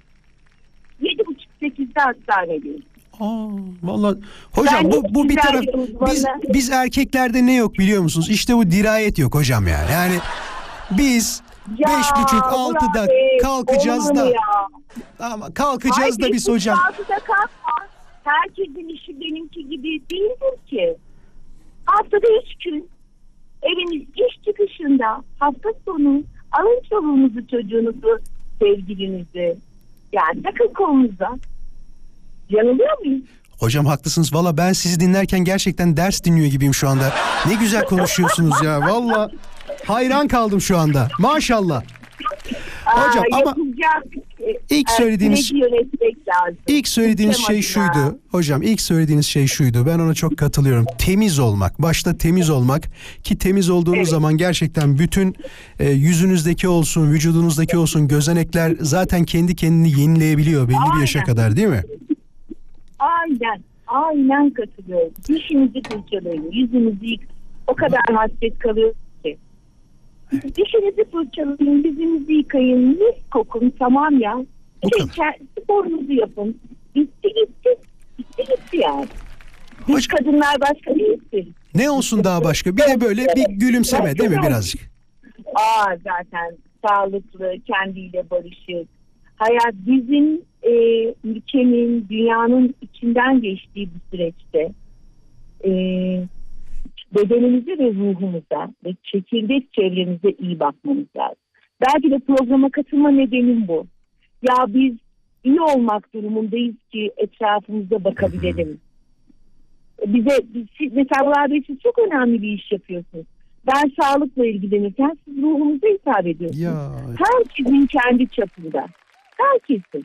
7.30-8'de hastanedeyim. Aa, vallahi hocam Ben bu bu bir taraf biz biz erkeklerde ne yok biliyor musunuz? İşte bu dirayet yok hocam yani. Yani biz Ya, beş buçuk altıda Bey, kalkacağız da ya? ama kalkacağız da Ay, biz hocam. Altıda kalkma. Herkesin işi benimki gibi değildir ki. Haftada üç gün evimiz iş çıkışında hafta sonu alın çoluğunuzu çocuğunuzu sevgilinizi yani takın kolunuza. Yanılıyor muyum? Hocam haklısınız. Valla ben sizi dinlerken gerçekten ders dinliyor gibiyim şu anda. Ne güzel konuşuyorsunuz ya. Valla hayran kaldım şu anda. Maşallah. Hocam ama ilk e, söylediğiniz- lazım. İlk söylediğiniz şey şuydu. Hocam ilk söylediğiniz şey şuydu. Ben ona çok katılıyorum. Temiz olmak. Başta temiz olmak ki temiz olduğunuz Evet. zaman gerçekten bütün e, yüzünüzdeki olsun, vücudunuzdaki olsun gözenekler zaten kendi kendini yenileyebiliyor belli bir yaşa kadar değil mi? Aynen. Aynen katılıyorum. Dişinizi fırçalayın. Yüzünüzü yık. O kadar hasret kalıyor ki. Dişinizi fırçalayın. Yüzünüzü yıkayın. Mis kokun. Tamam ya. Bu Şey, kadar. sporunuzu yapın. Bitti gitti. Bitti gitti yani. Biz Hoş- kadınlar başka değilsiniz. Ne olsun daha başka? Bir de böyle bir gülümseme değil mi birazcık? Aa zaten sağlıklı, kendiyle barışık. Hayat bizim e, ülkenin, dünyanın içinden geçtiği bu süreçte e, bedenimize ve ruhumuza ve çekirdek çevremize iyi bakmamız lazım. Belki de programa katılma nedenim bu. Ya biz iyi olmak durumundayız ki etrafımıza bakabilelim. Bize, biz, siz, mesela Burak Bey siz çok önemli bir iş yapıyorsunuz. Ben sağlıkla ilgilenirken siz ruhumuza hitap ediyorsunuz. Ya Herkesin kendi çapında. Herkesin.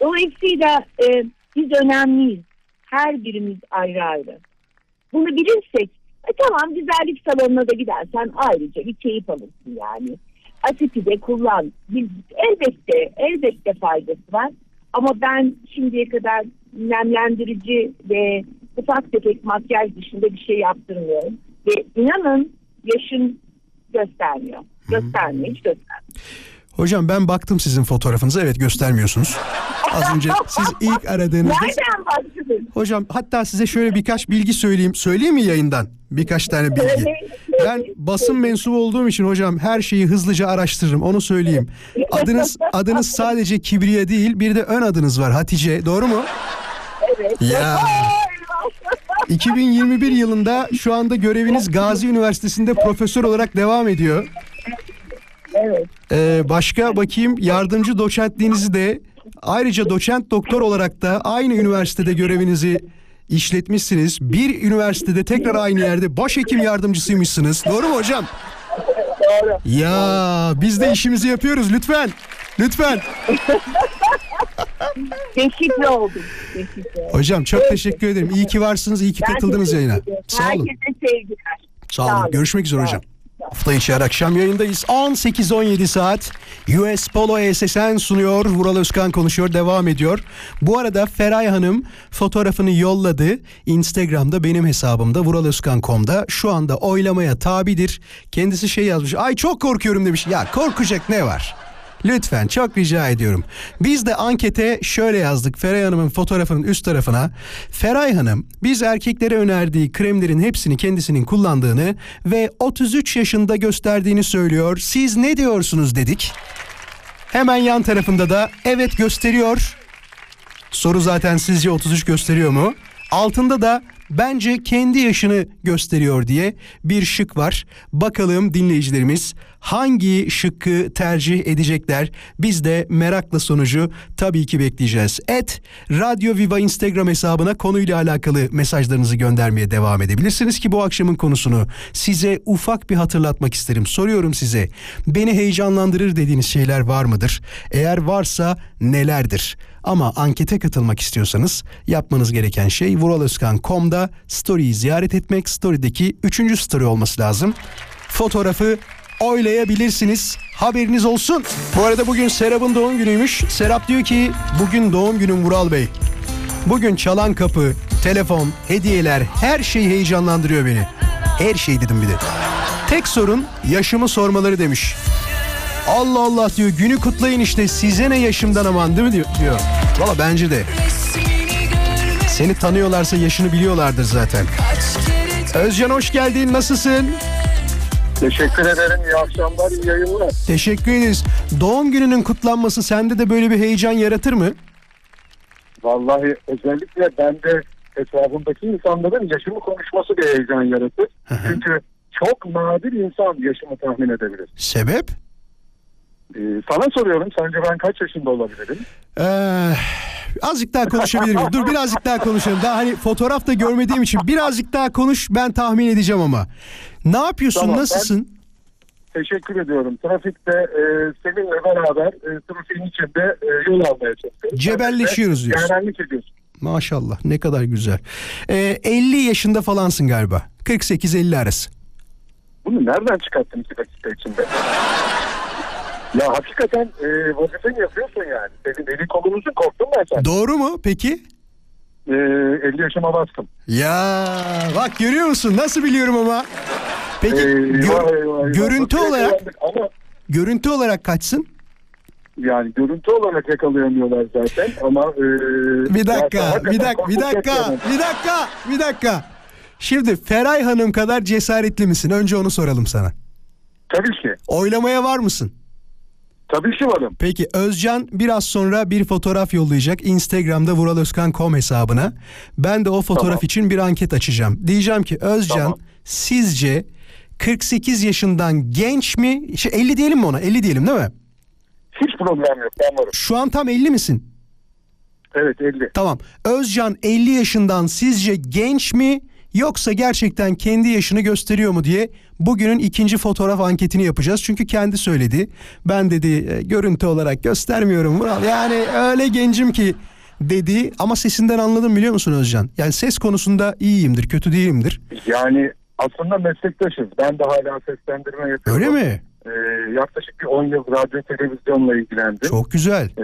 Dolayısıyla e, biz önemliyiz. Her birimiz ayrı ayrı. Bunu bilirsek e, tamam güzellik salonuna da gidersen ayrıca bir keyif alırsın yani. Asipi de kullan. Biz, elbette, elbette faydası var. Ama ben şimdiye kadar nemlendirici ve ufak tefek makyaj dışında bir şey yaptırmıyorum. Ve inanın yaşım göstermiyor. Göstermiyor, hiç göstermiyor. Hocam ben baktım sizin fotoğrafınıza. Evet göstermiyorsunuz. Az önce siz ilk aradığınızda Nereden başladın? Hocam hatta size şöyle birkaç bilgi söyleyeyim. Söyleyeyim mi yayından? Birkaç tane bilgi. Ben basın mensubu olduğum için hocam her şeyi hızlıca araştırırım. Onu söyleyeyim. Adınız adınız sadece Kibriye değil, bir de ön adınız var Hatice. Doğru mu? Evet. Ya. 2021 yılında şu anda göreviniz Gazi Üniversitesi'nde profesör olarak devam ediyor. Evet. Ee, başka bakayım yardımcı doçentliğinizi de ayrıca doçent doktor olarak da aynı üniversitede görevinizi işletmişsiniz. Bir üniversitede tekrar aynı yerde başhekim yardımcısıymışsınız. Doğru mu hocam? Doğru. Ya biz de işimizi yapıyoruz lütfen. Lütfen. Deşifre oldum. Hocam çok teşekkür ederim. İyi ki varsınız. iyi ki katıldınız yayına. Sağ olun. Herkese sevgiler. Sağ olun. Görüşmek üzere hocam. Hafta içi her akşam yayındayız. 18-17 saat US Polo ESSN sunuyor. Vural Özkan konuşuyor. Devam ediyor. Bu arada Feray Hanım fotoğrafını yolladı. Instagram'da benim hesabımda vuralozkan.com'da şu anda oylamaya tabidir. Kendisi şey yazmış. Ay çok korkuyorum demiş. Ya korkacak ne var? Lütfen çok rica ediyorum. Biz de ankete şöyle yazdık Feray Hanım'ın fotoğrafının üst tarafına. Feray Hanım biz erkeklere önerdiği kremlerin hepsini kendisinin kullandığını ve 33 yaşında gösterdiğini söylüyor. Siz ne diyorsunuz dedik. Hemen yan tarafında da evet gösteriyor. Soru zaten sizce 33 gösteriyor mu? Altında da bence kendi yaşını gösteriyor diye bir şık var. Bakalım dinleyicilerimiz hangi şıkkı tercih edecekler? Biz de merakla sonucu tabii ki bekleyeceğiz. Et Radyo Viva Instagram hesabına konuyla alakalı mesajlarınızı göndermeye devam edebilirsiniz ki bu akşamın konusunu size ufak bir hatırlatmak isterim. Soruyorum size beni heyecanlandırır dediğiniz şeyler var mıdır? Eğer varsa nelerdir? Ama ankete katılmak istiyorsanız yapmanız gereken şey vuraloskan.com'da story'yi ziyaret etmek. Story'deki üçüncü story olması lazım. Fotoğrafı oylayabilirsiniz. Haberiniz olsun. Bu arada bugün Serap'ın doğum günüymüş. Serap diyor ki bugün doğum günüm Vural Bey. Bugün çalan kapı, telefon, hediyeler her şey heyecanlandırıyor beni. Her şey dedim bir de. Tek sorun yaşımı sormaları demiş. Allah Allah diyor günü kutlayın işte size ne yaşımdan aman değil mi diyor. diyor. Valla bence de. Seni tanıyorlarsa yaşını biliyorlardır zaten. Özcan hoş geldin nasılsın? Teşekkür ederim. İyi akşamlar, iyi yayınlar. Teşekkür ederiz. Doğum gününün kutlanması sende de böyle bir heyecan yaratır mı? Vallahi özellikle bende etrafımdaki insanların yaşımı konuşması bir heyecan yaratır. Çünkü çok nadir insan yaşımı tahmin edebilir. Sebep? Ee, sana soruyorum, sence ben kaç yaşında olabilirim? Ee, azıcık daha konuşabilir miyim? Dur birazcık daha konuşalım. Daha hani fotoğrafta görmediğim için birazcık daha konuş ben tahmin edeceğim ama. Ne yapıyorsun? Tamam, ben- nasılsın? Teşekkür ediyorum. Trafikte e, seninle beraber e, trafiğin içinde e, yol almaya çalışıyoruz. Cebelleşiyoruz diyorsun. Yarenlik ediyorsun. Maşallah ne kadar güzel. Ee, 50 yaşında falansın galiba. 48-50 arası. Bunu nereden çıkarttın iki dakika içinde? Ya hakikaten e, vazifeni yapıyorsun yani. Senin eli kolumuzun korktum ben sen. Doğru mu peki? E, 50 yaşıma bastım. Ya bak görüyor musun? Nasıl biliyorum ama. Peki Eyvah, gö- eyvah, eyvah. görüntü Nasıl olarak? Ama görüntü olarak kaçsın? yani görüntü olarak yakalayamıyorlar zaten ama e, Bir dakika, bir dakika, bir dakika, bir dakika, bir dakika. Şimdi Feray Hanım kadar cesaretli misin? Önce onu soralım sana. Tabii ki. Oylamaya var mısın? Tabii ki varım. Peki Özcan biraz sonra bir fotoğraf yollayacak Instagram'da vuraloskan.com hesabına. Ben de o fotoğraf Tamam. için bir anket açacağım. Diyeceğim ki Özcan Tamam. sizce 48 yaşından genç mi? Şey 50 diyelim mi ona? 50 diyelim değil mi? Hiç problem yok. Ben varım. Şu an tam 50 misin? Evet 50. Tamam. Özcan 50 yaşından sizce genç mi yoksa gerçekten kendi yaşını gösteriyor mu diye bugünün ikinci fotoğraf anketini yapacağız. Çünkü kendi söyledi. Ben dedi "E, görüntü olarak göstermiyorum Vural. Yani öyle gencim ki dedi ama sesinden anladım biliyor musun Özcan? Yani ses konusunda iyiyimdir, kötü değilimdir. Yani aslında meslektaşız. Ben de hala seslendirme yapıyorum. Öyle mi? Ee, yaklaşık bir 10 yıl radyo televizyonla ilgilendim. Çok güzel. Ee,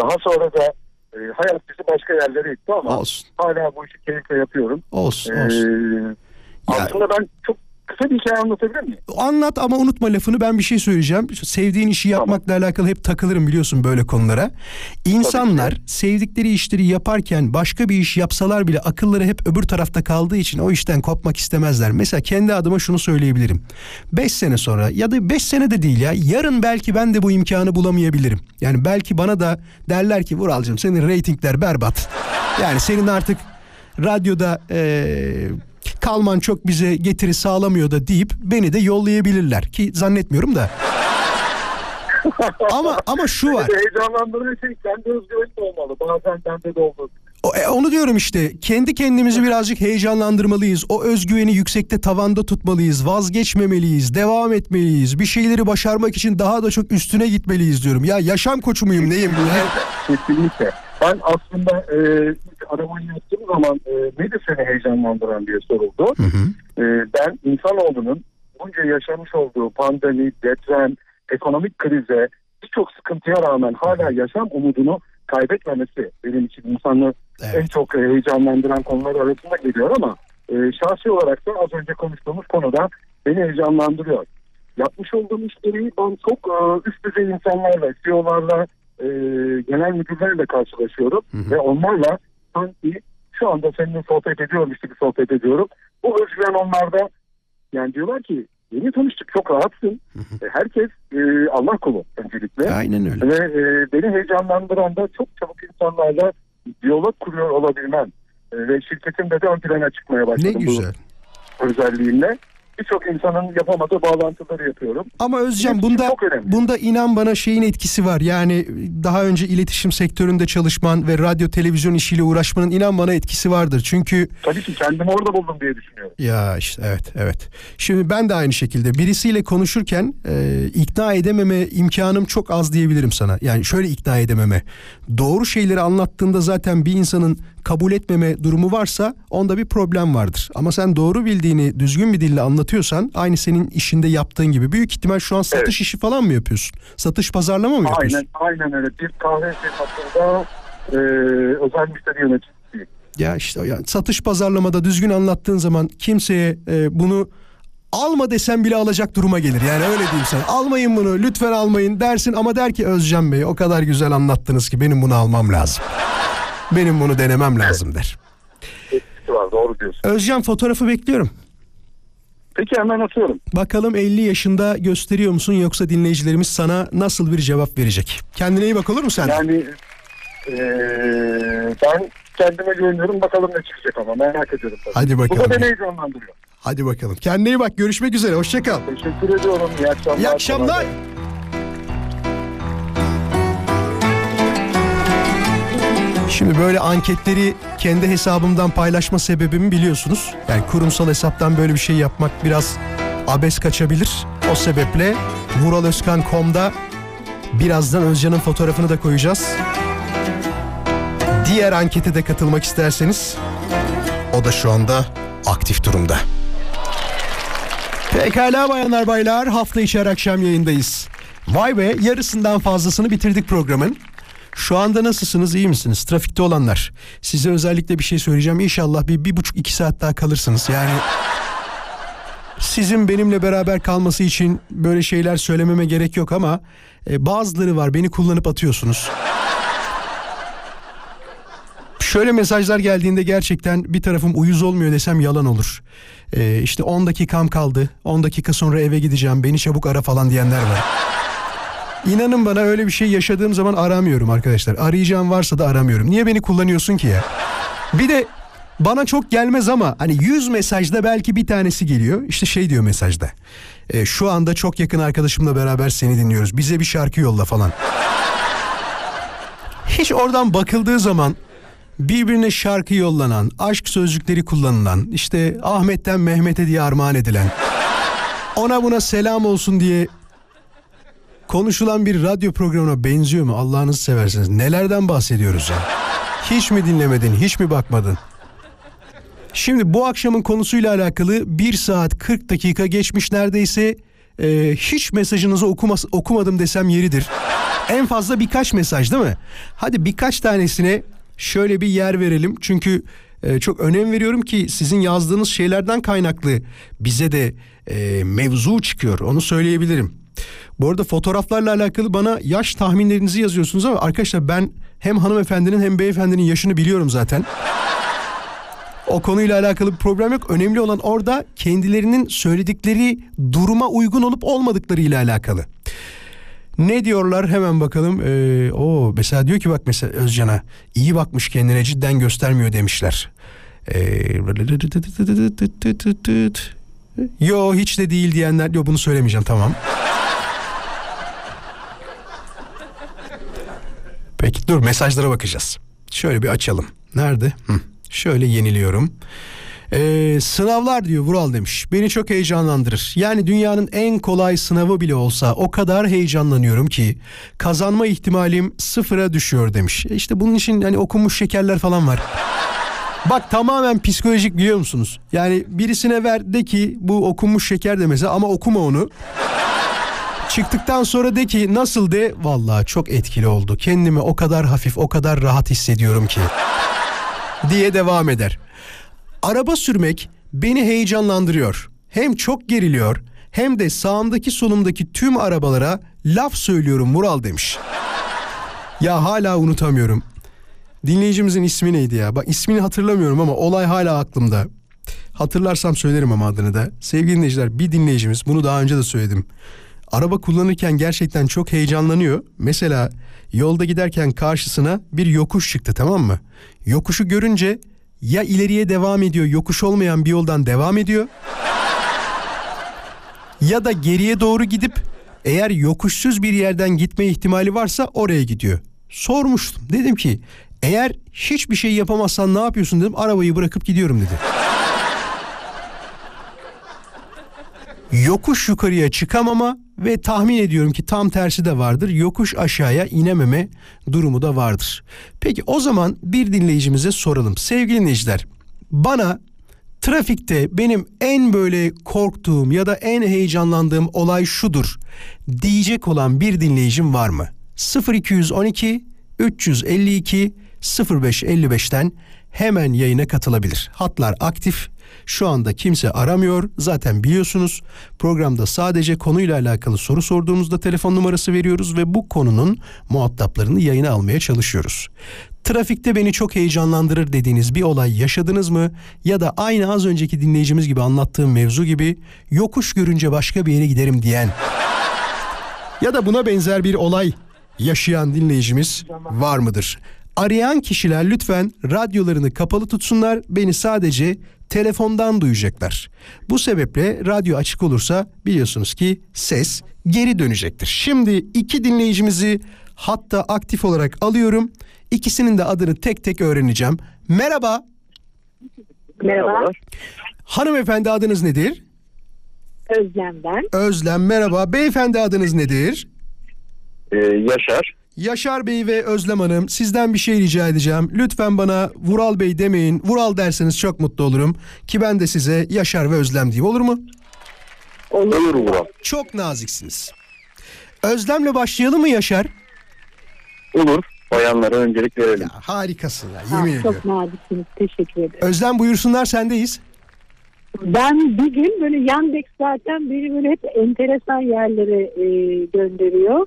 daha sonra da e, hayat bizi başka yerlere itti ama Olsun. hala bu işi keyifle yapıyorum. Olsun, Ee, olsun. Ya- aslında ben çok kısa bir hikaye anlatabilir miyim? Anlat ama unutma lafını ben bir şey söyleyeceğim. Sevdiğin işi yapmakla alakalı hep takılırım biliyorsun böyle konulara. İnsanlar sevdikleri işleri yaparken başka bir iş yapsalar bile akılları hep öbür tarafta kaldığı için o işten kopmak istemezler. Mesela kendi adıma şunu söyleyebilirim. 5 sene sonra ya da 5 sene de değil ya yarın belki ben de bu imkanı bulamayabilirim. Yani belki bana da derler ki Vuralcığım senin reytingler berbat. Yani senin artık radyoda eee, kalman çok bize getiri sağlamıyor da deyip beni de yollayabilirler ki zannetmiyorum da. ama ama şu var. Heyecanlandıran şey kendi özgüveni olmalı. Bazen bende de olmalı. E, onu diyorum işte. Kendi kendimizi birazcık heyecanlandırmalıyız. O özgüveni yüksekte tavanda tutmalıyız. Vazgeçmemeliyiz. Devam etmeliyiz. Bir şeyleri başarmak için daha da çok üstüne gitmeliyiz diyorum. Ya yaşam koçu muyum neyim? Ya? Kesinlikle. Ben aslında e, ilk aramayı yaptığım zaman e, nedir seni heyecanlandıran diye soruldu. E, ben insanoğlunun bunca yaşamış olduğu pandemi, deprem, ekonomik krize, birçok sıkıntıya rağmen hala yaşam umudunu kaybetmemesi benim için insanı Evet. en çok e, heyecanlandıran konular arasında geliyor ama e, şahsi olarak da az önce konuştuğumuz konuda beni heyecanlandırıyor. Yapmış olduğum işleri ben çok e, üst düzey insanlarla, CEO'larla, e, genel müdürlerle karşılaşıyorum ve onlarla sanki şu anda seninle sohbet ediyormuş gibi sohbet ediyorum. Bu özgüven onlarda yani diyorlar ki yeni tanıştık çok rahatsın. E, Herkes e, Allah kulu öncelikle. Aynen öyle. Ve e, beni heyecanlandıran da çok çabuk insanlarla diyalog kuruyor olabilmen. E, ve şirketimde de ön plana çıkmaya başladım. Ne bu güzel. Birçok insanın yapamadığı bağlantıları yapıyorum. Ama Özcan Hepsi bunda bunda inan bana şeyin etkisi var. Yani daha önce iletişim sektöründe çalışman ve radyo televizyon işiyle uğraşmanın inan bana etkisi vardır. Çünkü Tabii ki kendimi orada buldum diye düşünüyorum. ya işte evet evet. Şimdi ben de aynı şekilde birisiyle konuşurken e, ikna edememe imkanım çok az diyebilirim sana. Yani şöyle ikna edememe. Doğru şeyleri anlattığında zaten bir insanın kabul etmeme durumu varsa onda bir problem vardır. Ama sen doğru bildiğini düzgün bir dille anlatıyorsan aynı senin işinde yaptığın gibi büyük ihtimal şu an satış Evet. işi falan mı yapıyorsun? Satış pazarlama mı yapıyorsun? Aynen, aynen öyle. Bir kahve firmasında e, özel müşteri yöneticisiyim. Ya işte yani satış pazarlamada düzgün anlattığın zaman kimseye e, bunu alma desem bile alacak duruma gelir. Yani öyle diyeyim sana. Almayın bunu lütfen almayın dersin ama der ki Özcan Bey o kadar güzel anlattınız ki benim bunu almam lazım. Benim bunu denemem lazım der. Doğru diyorsun. Özcan fotoğrafı bekliyorum. Peki hemen atıyorum. Bakalım 50 yaşında gösteriyor musun yoksa dinleyicilerimiz sana nasıl bir cevap verecek? Kendine iyi bak olur mu sen? Yani e, ben kendime güveniyorum. Bakalım ne çıkacak ama merak ediyorum. Tabii. Hadi Bu bakalım. da beni heyecanlandırıyor. Hadi bakalım. Kendine iyi bak. Görüşmek üzere. Hoşça kal. Teşekkür ediyorum. İyi akşamlar. İyi akşamlar. Şimdi böyle anketleri kendi hesabımdan paylaşma sebebimi biliyorsunuz. Yani kurumsal hesaptan böyle bir şey yapmak biraz abes kaçabilir. O sebeple vuralözkan.com'da birazdan Özcan'ın fotoğrafını da koyacağız. Diğer ankete de katılmak isterseniz o da şu anda aktif durumda. Pekala bayanlar baylar hafta içi her akşam yayındayız. Vay be yarısından fazlasını bitirdik programın. Şu anda nasılsınız iyi misiniz? Trafikte olanlar. Size özellikle bir şey söyleyeceğim. İnşallah bir, bir buçuk iki saat daha kalırsınız. Yani sizin benimle beraber kalması için böyle şeyler söylememe gerek yok ama e, bazıları var beni kullanıp atıyorsunuz. Şöyle mesajlar geldiğinde gerçekten bir tarafım uyuz olmuyor desem yalan olur. Ee, işte 10 dakikam kaldı. 10 dakika sonra eve gideceğim. Beni çabuk ara falan diyenler var. İnanın bana öyle bir şey yaşadığım zaman aramıyorum arkadaşlar. Arayacağım varsa da aramıyorum. Niye beni kullanıyorsun ki ya? Bir de bana çok gelmez ama hani 100 mesajda belki bir tanesi geliyor. İşte şey diyor mesajda. "E, şu anda çok yakın arkadaşımla beraber seni dinliyoruz. Bize bir şarkı yolla falan. Hiç oradan bakıldığı zaman birbirine şarkı yollanan, aşk sözcükleri kullanılan, işte Ahmet'ten Mehmet'e diye armağan edilen, ona buna selam olsun diye konuşulan bir radyo programına benziyor mu Allah'ınızı seversiniz? Nelerden bahsediyoruz ya? Hiç mi dinlemedin, hiç mi bakmadın? Şimdi bu akşamın konusuyla alakalı 1 saat 40 dakika geçmiş neredeyse e, hiç mesajınızı okumas okumadım desem yeridir. En fazla birkaç mesaj değil mi? Hadi birkaç tanesine şöyle bir yer verelim. Çünkü e, çok önem veriyorum ki sizin yazdığınız şeylerden kaynaklı bize de e, mevzu çıkıyor. Onu söyleyebilirim. Bu arada fotoğraflarla alakalı bana yaş tahminlerinizi yazıyorsunuz ama arkadaşlar ben hem hanımefendinin hem beyefendinin yaşını biliyorum zaten. O konuyla alakalı bir problem yok. Önemli olan orada kendilerinin söyledikleri duruma uygun olup olmadıkları ile alakalı. Ne diyorlar hemen bakalım. Ee, o mesela diyor ki bak mesela Özcan'a iyi bakmış kendine cidden göstermiyor demişler. Ee, yo hiç de değil diyenler yo bunu söylemeyeceğim tamam. Peki dur mesajlara bakacağız. Şöyle bir açalım. Nerede? Hı. Şöyle yeniliyorum. Ee, sınavlar diyor Vural demiş. Beni çok heyecanlandırır. Yani dünyanın en kolay sınavı bile olsa o kadar heyecanlanıyorum ki kazanma ihtimalim sıfıra düşüyor demiş. E İşte bunun için hani okunmuş şekerler falan var. Bak tamamen psikolojik biliyor musunuz? Yani birisine ver de ki bu okunmuş şeker de mesela ama okuma onu. Çıktıktan sonra de ki nasıl de vallahi çok etkili oldu. Kendimi o kadar hafif o kadar rahat hissediyorum ki diye devam eder. Araba sürmek beni heyecanlandırıyor. Hem çok geriliyor hem de sağımdaki solumdaki tüm arabalara laf söylüyorum Mural demiş. Ya hala unutamıyorum. Dinleyicimizin ismi neydi ya? Bak ismini hatırlamıyorum ama olay hala aklımda. Hatırlarsam söylerim ama adını da. Sevgili dinleyiciler bir dinleyicimiz bunu daha önce de söyledim. Araba kullanırken gerçekten çok heyecanlanıyor. Mesela yolda giderken karşısına bir yokuş çıktı tamam mı? Yokuşu görünce ya ileriye devam ediyor yokuş olmayan bir yoldan devam ediyor ya da geriye doğru gidip eğer yokuşsuz bir yerden gitme ihtimali varsa oraya gidiyor. Sormuştum. Dedim ki eğer hiçbir şey yapamazsan ne yapıyorsun dedim. Arabayı bırakıp gidiyorum dedi. Yokuş yukarıya çıkamama ve tahmin ediyorum ki tam tersi de vardır. Yokuş aşağıya inememe durumu da vardır. Peki o zaman bir dinleyicimize soralım. Sevgili dinleyiciler bana trafikte benim en böyle korktuğum ya da en heyecanlandığım olay şudur diyecek olan bir dinleyicim var mı? 0212 352 0555'ten hemen yayına katılabilir. Hatlar aktif. Şu anda kimse aramıyor. Zaten biliyorsunuz programda sadece konuyla alakalı soru sorduğumuzda telefon numarası veriyoruz ve bu konunun muhataplarını yayına almaya çalışıyoruz. Trafikte beni çok heyecanlandırır dediğiniz bir olay yaşadınız mı? Ya da aynı az önceki dinleyicimiz gibi anlattığım mevzu gibi yokuş görünce başka bir yere giderim diyen ya da buna benzer bir olay yaşayan dinleyicimiz var mıdır? Arayan kişiler lütfen radyolarını kapalı tutsunlar. Beni sadece telefondan duyacaklar. Bu sebeple radyo açık olursa biliyorsunuz ki ses geri dönecektir. Şimdi iki dinleyicimizi hatta aktif olarak alıyorum. İkisinin de adını tek tek öğreneceğim. Merhaba. Merhaba. Hanımefendi adınız nedir? Özlem ben. Özlem merhaba. Beyefendi adınız nedir? Yaşar. Yaşar Bey ve Özlem Hanım sizden bir şey rica edeceğim. Lütfen bana Vural Bey demeyin. Vural derseniz çok mutlu olurum. Ki ben de size Yaşar ve Özlem diyeyim olur mu? Olur Vural. Çok naziksiniz. Özlem'le başlayalım mı Yaşar? Olur. Bayanlara öncelik verelim. Ya harikasın ya yemin ediyorum. Çok naziksiniz. Teşekkür ederim. Özlem buyursunlar sendeyiz. Ben bir gün böyle Yandex zaten beni böyle hep enteresan yerlere e, gönderiyor.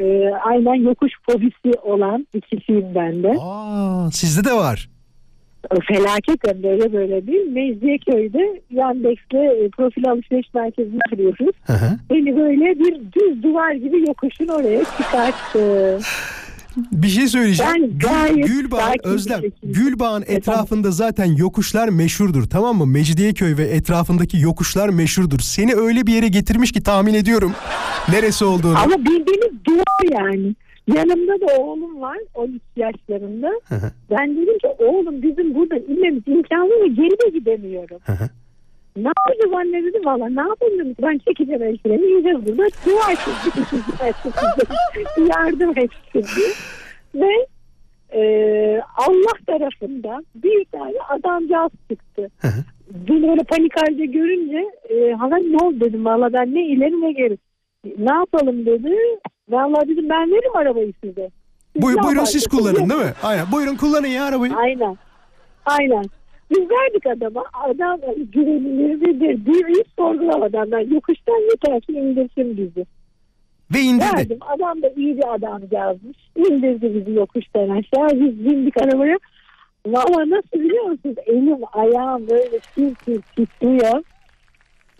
E, aynen yokuş fobisi olan bir kişiyim ben de. Aa, sizde de var. Felaket hem böyle böyle değil. Mecidiyeköy'de Yandex'le e, profil alışveriş. Hı hı. Beni böyle bir düz duvar gibi yokuşun oraya çıkarttı. Bir şey söyleyeceğim. Gayet Gülbağ, Özlem, Gülbağ'ın etrafında zaten yokuşlar meşhurdur tamam mı? Mecidiyeköy ve etrafındaki yokuşlar meşhurdur. Seni öyle bir yere getirmiş ki tahmin ediyorum neresi olduğunu. Ama bildiğiniz duvar yani. Yanımda da oğlum var 13 yaşlarında. ben dedim ki oğlum bizim burada inmemiz imkanı mı geri de gidemiyorum. Ne yapacağız anne dedi valla ne yapayım dedim. Ben çekeceğim el freni ineceğiz burada. Dua çekeceğiz. Yardım etsin diye. Ve e, Allah tarafından bir tane adamcağız çıktı. Beni öyle panik halde görünce e, hala ne oldu dedim valla ben ne ileri ne geri. Ne yapalım dedi. Valla dedim ben veririm arabayı size. Siz Buy- buyurun siz kullanın değil mi? Aynen. Buyurun kullanın ya arabayı. Aynen. Aynen. Biz verdik adama. Adam güvenilirdir. Bir hiç sorgulamadan ben yokuştan yeter ki indirsin bizi. Ve indirdi. Verdim. Adam da iyi bir adam yazmış. İndirdi bizi yokuştan aşağı. Biz bindik arabaya. Valla nasıl biliyor musunuz? Elim ayağım böyle tir tir titriyor.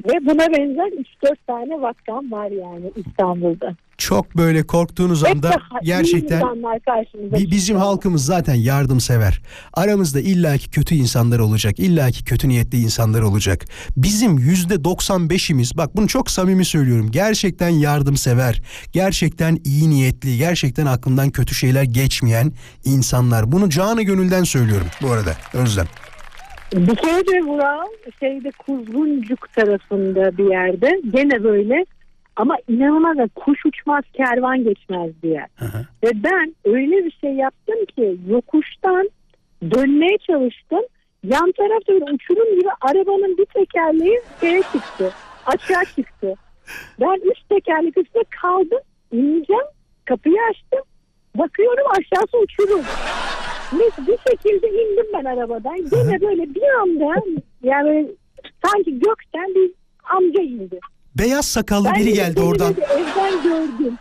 Ve buna benzer 3-4 tane vakam var yani İstanbul'da. Çok böyle korktuğunuz Hep anda gerçekten Bi- bizim çıkıyor. halkımız zaten yardımsever. Aramızda illaki kötü insanlar olacak. illaki kötü niyetli insanlar olacak. Bizim yüzde 95'imiz bak bunu çok samimi söylüyorum. Gerçekten yardımsever. Gerçekten iyi niyetli. Gerçekten aklından kötü şeyler geçmeyen insanlar. Bunu canı gönülden söylüyorum bu arada Özlem. Bir kere de Vural şeyde Kuzguncuk tarafında bir yerde gene böyle ama inanılmaz kuş uçmaz kervan geçmez diye. Ve ben öyle bir şey yaptım ki yokuştan dönmeye çalıştım. Yan tarafta böyle uçurum gibi arabanın bir tekerleği şeye çıktı. Açığa çıktı. Ben üst tekerlek üstüne kaldım. ineceğim. Kapıyı açtım. Bakıyorum aşağısı uçurum. Neyse bir şekilde indim ben arabadan. Gene böyle bir anda yani sanki gökten bir amca indi. Beyaz sakallı Ben biri geldi seni oradan. dedi, evden gördüm.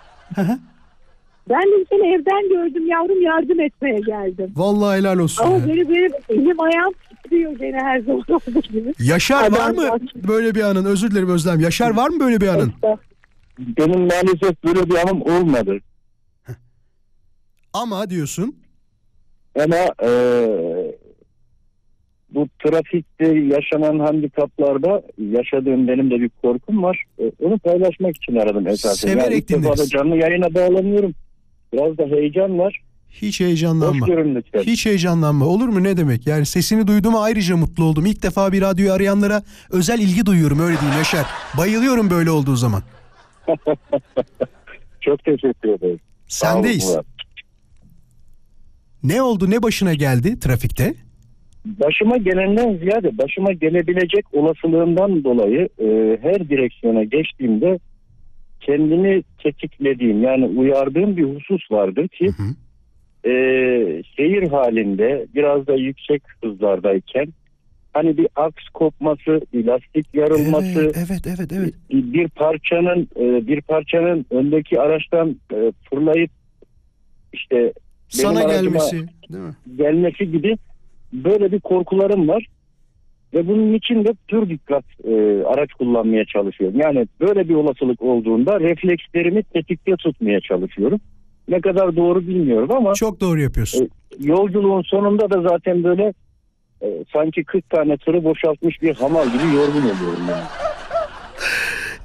Ben de seni evden gördüm yavrum yardım etmeye geldim. Vallahi helal olsun. Ama ya. benim, benim elim ayağım titriyor gene her zaman olduğu gibi. Yaşar var mı böyle bir anın? Özür dilerim Özlem. Yaşar var mı böyle bir anın? Benim maalesef böyle bir anım olmadı. Ama diyorsun. Ama e, bu trafikte yaşanan handikaplarda yaşadığım benim de bir korkum var. E, onu paylaşmak için aradım esasen. Severek Yani ilk defa dinleriz. da canlı yayına bağlanıyorum. Biraz da heyecan var. Hiç heyecanlanma. Hiç heyecanlanma. Olur mu ne demek? Yani sesini duyduğuma ayrıca mutlu oldum. İlk defa bir radyoyu arayanlara özel ilgi duyuyorum öyle diyeyim Yaşar. Bayılıyorum böyle olduğu zaman. Çok teşekkür ederim. Sendeyiz. Ne oldu ne başına geldi trafikte? Başıma gelenden ziyade başıma gelebilecek olasılığından dolayı e, her direksiyona geçtiğimde kendimi tetiklediğim yani uyardığım bir husus vardır ki Hı hı. e, seyir halinde biraz da yüksek hızlardayken hani bir aks kopması, bir lastik yarılması, Evet, evet, evet, evet. bir parçanın e, bir parçanın öndeki araçtan e, fırlayıp işte Sana gelmesi, değil mi? gelmesi gibi böyle bir korkularım var. Ve bunun için de pür dikkat e, araç kullanmaya çalışıyorum. Yani böyle bir olasılık olduğunda reflekslerimi tetikte tutmaya çalışıyorum. Ne kadar doğru bilmiyorum ama Çok doğru yapıyorsun. yolculuğun sonunda da zaten böyle e, sanki 40 tane tırı boşaltmış bir hamal gibi yorgun oluyorum yani.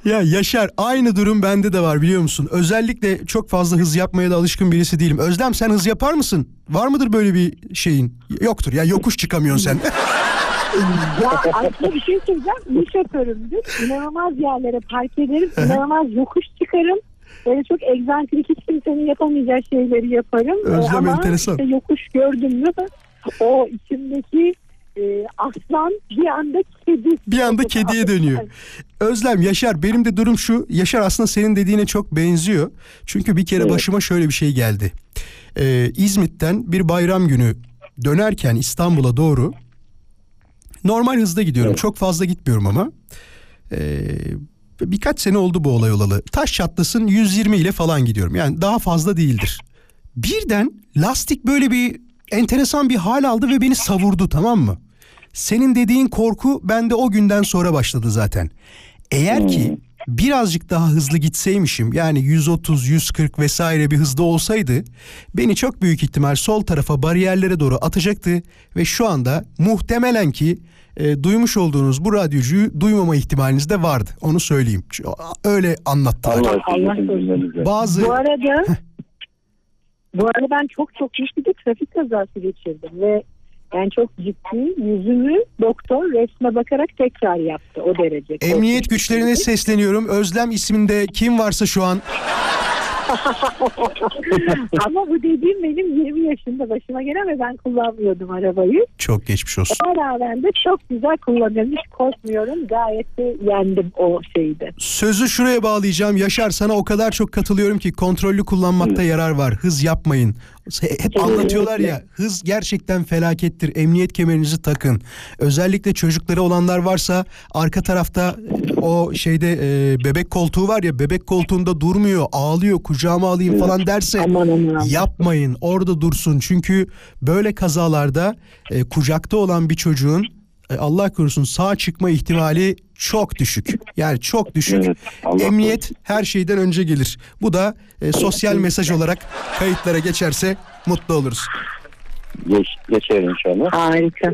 Ya Yaşar aynı durum bende de var biliyor musun? Özellikle çok fazla hız yapmaya da alışkın birisi değilim. Özlem sen hız yapar mısın? Var mıdır böyle bir şeyin? Yoktur ya yokuş çıkamıyorsun sen. Ya aslında bir şey söyleyeceğim. İyi şoförümdür. İnanılmaz yerlere park ederim. İnanılmaz yokuş çıkarım. Böyle çok egzantrik hiç kimsenin yapamayacağı şeyleri yaparım. Ee, Özlem Ama enteresan. işte yokuş gördüm mü o içimdeki e, aslan bir anda kedi. Bir anda kediye dönüyor. Özlem Yaşar benim de durum şu. Yaşar aslında senin dediğine çok benziyor. Çünkü bir kere Evet. başıma şöyle bir şey geldi. Ee, İzmit'ten bir bayram günü dönerken İstanbul'a doğru normal hızda gidiyorum. Evet. Çok fazla gitmiyorum ama. Ee, birkaç sene oldu bu olay olalı. Taş çatlasın 120 ile falan gidiyorum. Yani daha fazla değildir. Birden lastik böyle bir enteresan bir hal aldı ve beni savurdu tamam mı? Senin dediğin korku bende o günden sonra başladı zaten. Eğer ki birazcık daha hızlı gitseymişim yani 130, 140 vesaire bir hızda olsaydı beni çok büyük ihtimal sol tarafa bariyerlere doğru atacaktı ve şu anda muhtemelen ki e, duymuş olduğunuz bu radyocuyu duymama ihtimaliniz de vardı. Onu söyleyeyim. Öyle anlattılar. Allah. Bazı Bu arada bu arada ben çok çok de trafik kazası geçirdim ve yani çok ciddi yüzümü doktor resme bakarak tekrar yaptı o derece. emniyet güçlerine şeydi. sesleniyorum. Özlem isminde kim varsa şu an Ama bu dediğim benim 20 yaşında başıma gelen ve ben kullanmıyordum arabayı. çok geçmiş olsun. Ona rağmen de çok güzel kullanıyorum. Hiç korkmuyorum. Gayet de yendim o şeyde. Sözü şuraya bağlayacağım. Yaşar sana o kadar çok katılıyorum ki kontrollü kullanmakta yarar var. Hız yapmayın. Hep anlatıyorlar ya hız gerçekten felakettir. Emniyet kemerinizi takın. Özellikle çocukları olanlar varsa arka tarafta o şeyde e, bebek koltuğu var ya bebek koltuğunda durmuyor ağlıyor kucağıma alayım falan derse Aman aman. yapmayın orada dursun. Çünkü böyle kazalarda e, kucakta olan bir çocuğun e, Allah korusun sağ çıkma ihtimali çok düşük. Yani çok düşük. Evet, Allah Emniyet her şeyden önce gelir. Bu da e, sosyal mesaj olarak kayıtlara geçerse mutlu oluruz. Geç, geçer inşallah. Harika.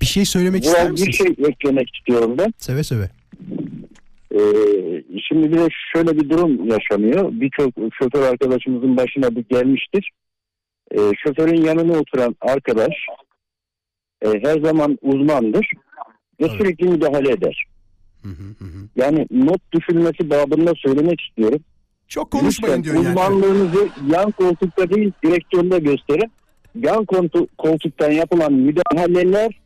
Bir şey söylemek ister Biraz bir misiniz? şey eklemek istiyorum ben. Seve seve. Ee, şimdi bir de şöyle bir durum yaşanıyor. Birçok şoför arkadaşımızın başına bir gelmiştir. Ee, şoförün yanına oturan arkadaş e, her zaman uzmandır ve Evet. sürekli müdahale eder. Hı hı hı. Yani not düşülmesi babında söylemek istiyorum. Çok konuşmayın Lütfen diyor yani. uzmanlığınızı yan koltukta değil direksiyonda gösterin. Yan koltu- koltuktan yapılan müdahaleler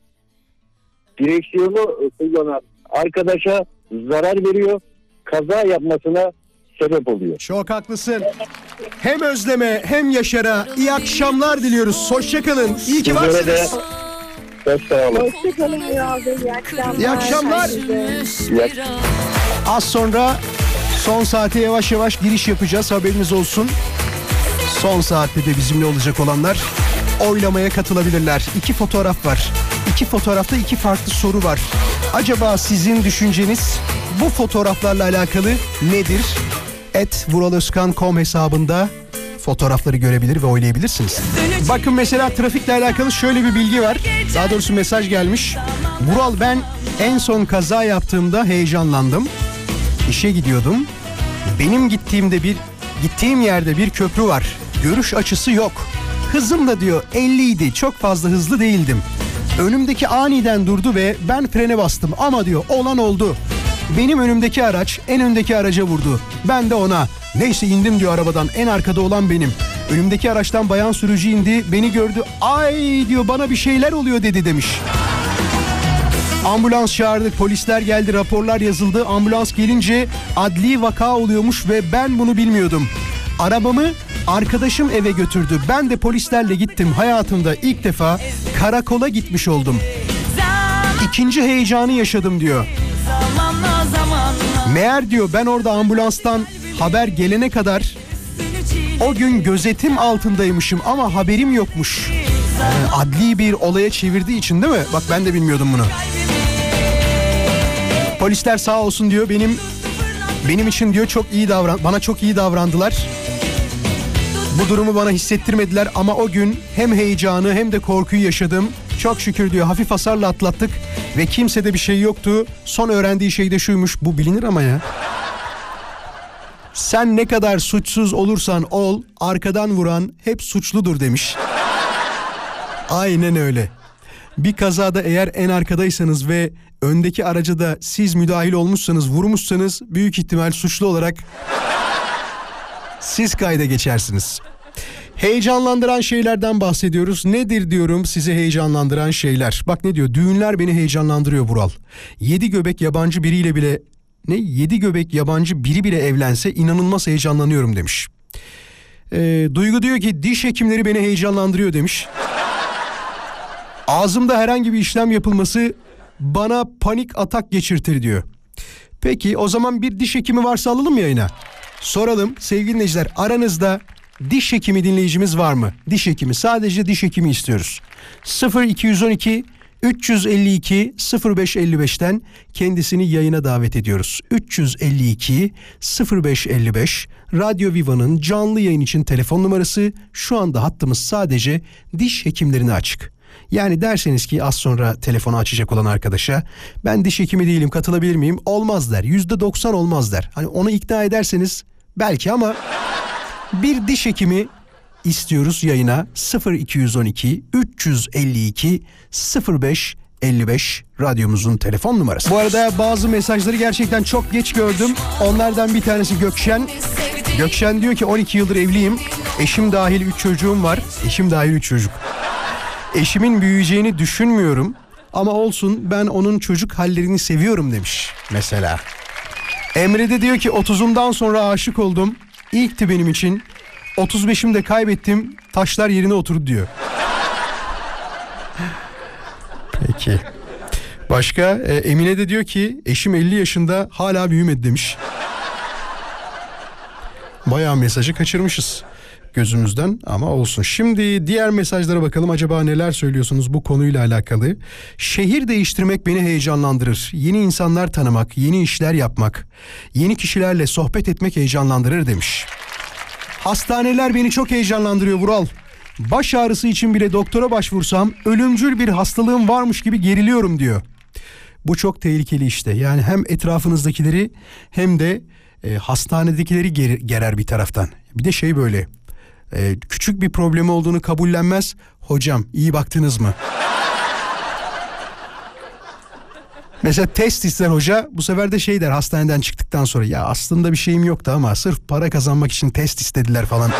direksiyonu kullanan arkadaşa zarar veriyor. Kaza yapmasına sebep oluyor. Çok haklısın. Hem Özlem'e hem Yaşar'a iyi akşamlar diliyoruz. Hoşçakalın. İyi ki varsınız. Çok sağ olun. Hoşçakalın Bey. İyi akşamlar. İyi akşamlar. Az sonra son saate yavaş yavaş giriş yapacağız. Haberiniz olsun. Son saatte de bizimle olacak olanlar oylamaya katılabilirler. İki fotoğraf var. İki fotoğrafta iki farklı soru var. Acaba sizin düşünceniz bu fotoğraflarla alakalı nedir? Et vuraloskan.com hesabında fotoğrafları görebilir ve oylayabilirsiniz. Bakın mesela trafikle alakalı şöyle bir bilgi var. Daha doğrusu mesaj gelmiş. Vural ben en son kaza yaptığımda heyecanlandım. İşe gidiyordum. Benim gittiğimde bir gittiğim yerde bir köprü var. Görüş açısı yok. Hızım da diyor 50 idi. Çok fazla hızlı değildim. Önümdeki aniden durdu ve ben frene bastım ama diyor olan oldu. Benim önümdeki araç en öndeki araca vurdu. Ben de ona. Neyse indim diyor arabadan. En arkada olan benim. Önümdeki araçtan bayan sürücü indi. Beni gördü. Ay diyor bana bir şeyler oluyor dedi demiş. Ambulans çağırdık, polisler geldi, raporlar yazıldı. Ambulans gelince adli vaka oluyormuş ve ben bunu bilmiyordum. Arabamı arkadaşım eve götürdü. Ben de polislerle gittim. Hayatımda ilk defa karakola gitmiş oldum. İkinci heyecanı yaşadım diyor. Meğer diyor ben orada ambulanstan haber gelene kadar o gün gözetim altındaymışım ama haberim yokmuş. Yani adli bir olaya çevirdiği için değil mi? Bak ben de bilmiyordum bunu. Polisler sağ olsun diyor benim benim için diyor çok iyi davran bana çok iyi davrandılar. Bu durumu bana hissettirmediler ama o gün hem heyecanı hem de korkuyu yaşadım. Çok şükür diyor hafif hasarla atlattık ve kimsede bir şey yoktu. Son öğrendiği şey de şuymuş. Bu bilinir ama ya. Sen ne kadar suçsuz olursan ol, arkadan vuran hep suçludur demiş. Aynen öyle. Bir kazada eğer en arkadaysanız ve öndeki araca da siz müdahil olmuşsanız, vurmuşsanız büyük ihtimal suçlu olarak siz kayda geçersiniz. Heyecanlandıran şeylerden bahsediyoruz. Nedir diyorum size heyecanlandıran şeyler. Bak ne diyor? Düğünler beni heyecanlandırıyor Bural. Yedi göbek yabancı biriyle bile ne? Yedi göbek yabancı biri bile evlense inanılmaz heyecanlanıyorum demiş. Ee, Duygu diyor ki diş hekimleri beni heyecanlandırıyor demiş. Ağzımda herhangi bir işlem yapılması bana panik atak geçirtir diyor. Peki o zaman bir diş hekimi varsa alalım yayına? Soralım sevgili dinleyiciler aranızda diş hekimi dinleyicimiz var mı? Diş hekimi sadece diş hekimi istiyoruz. 0212 352 0555'ten kendisini yayına davet ediyoruz. 352 0555 Radyo Viva'nın canlı yayın için telefon numarası şu anda hattımız sadece diş hekimlerine açık. Yani derseniz ki az sonra telefonu açacak olan arkadaşa ben diş hekimi değilim katılabilir miyim? Olmaz der. Yüzde doksan olmaz der. Hani onu ikna ederseniz belki ama bir diş hekimi istiyoruz yayına 0212 352 05 55 radyomuzun telefon numarası. Bu arada bazı mesajları gerçekten çok geç gördüm. Onlardan bir tanesi Gökşen. Gökşen diyor ki 12 yıldır evliyim. Eşim dahil 3 çocuğum var. Eşim dahil 3 çocuk. Eşimin büyüyeceğini düşünmüyorum. Ama olsun ben onun çocuk hallerini seviyorum demiş mesela. Emre de diyor ki 30'umdan sonra aşık oldum. İlkti benim için. 35'imde kaybettim. Taşlar yerine oturdu diyor. Peki. Başka e, Emine de diyor ki eşim 50 yaşında hala büyümedi demiş. Bayağı mesajı kaçırmışız gözümüzden ama olsun. Şimdi diğer mesajlara bakalım acaba neler söylüyorsunuz bu konuyla alakalı. Şehir değiştirmek beni heyecanlandırır. Yeni insanlar tanımak, yeni işler yapmak, yeni kişilerle sohbet etmek heyecanlandırır demiş. Hastaneler beni çok heyecanlandırıyor Vural. Baş ağrısı için bile doktora başvursam ölümcül bir hastalığım varmış gibi geriliyorum diyor. Bu çok tehlikeli işte. Yani hem etrafınızdakileri hem de e, hastanedekileri ger- gerer bir taraftan. Bir de şey böyle e, küçük bir problemi olduğunu kabullenmez. Hocam iyi baktınız mı? Mesela test ister hoca bu sefer de şey der hastaneden çıktıktan sonra ya aslında bir şeyim yoktu ama sırf para kazanmak için test istediler falan.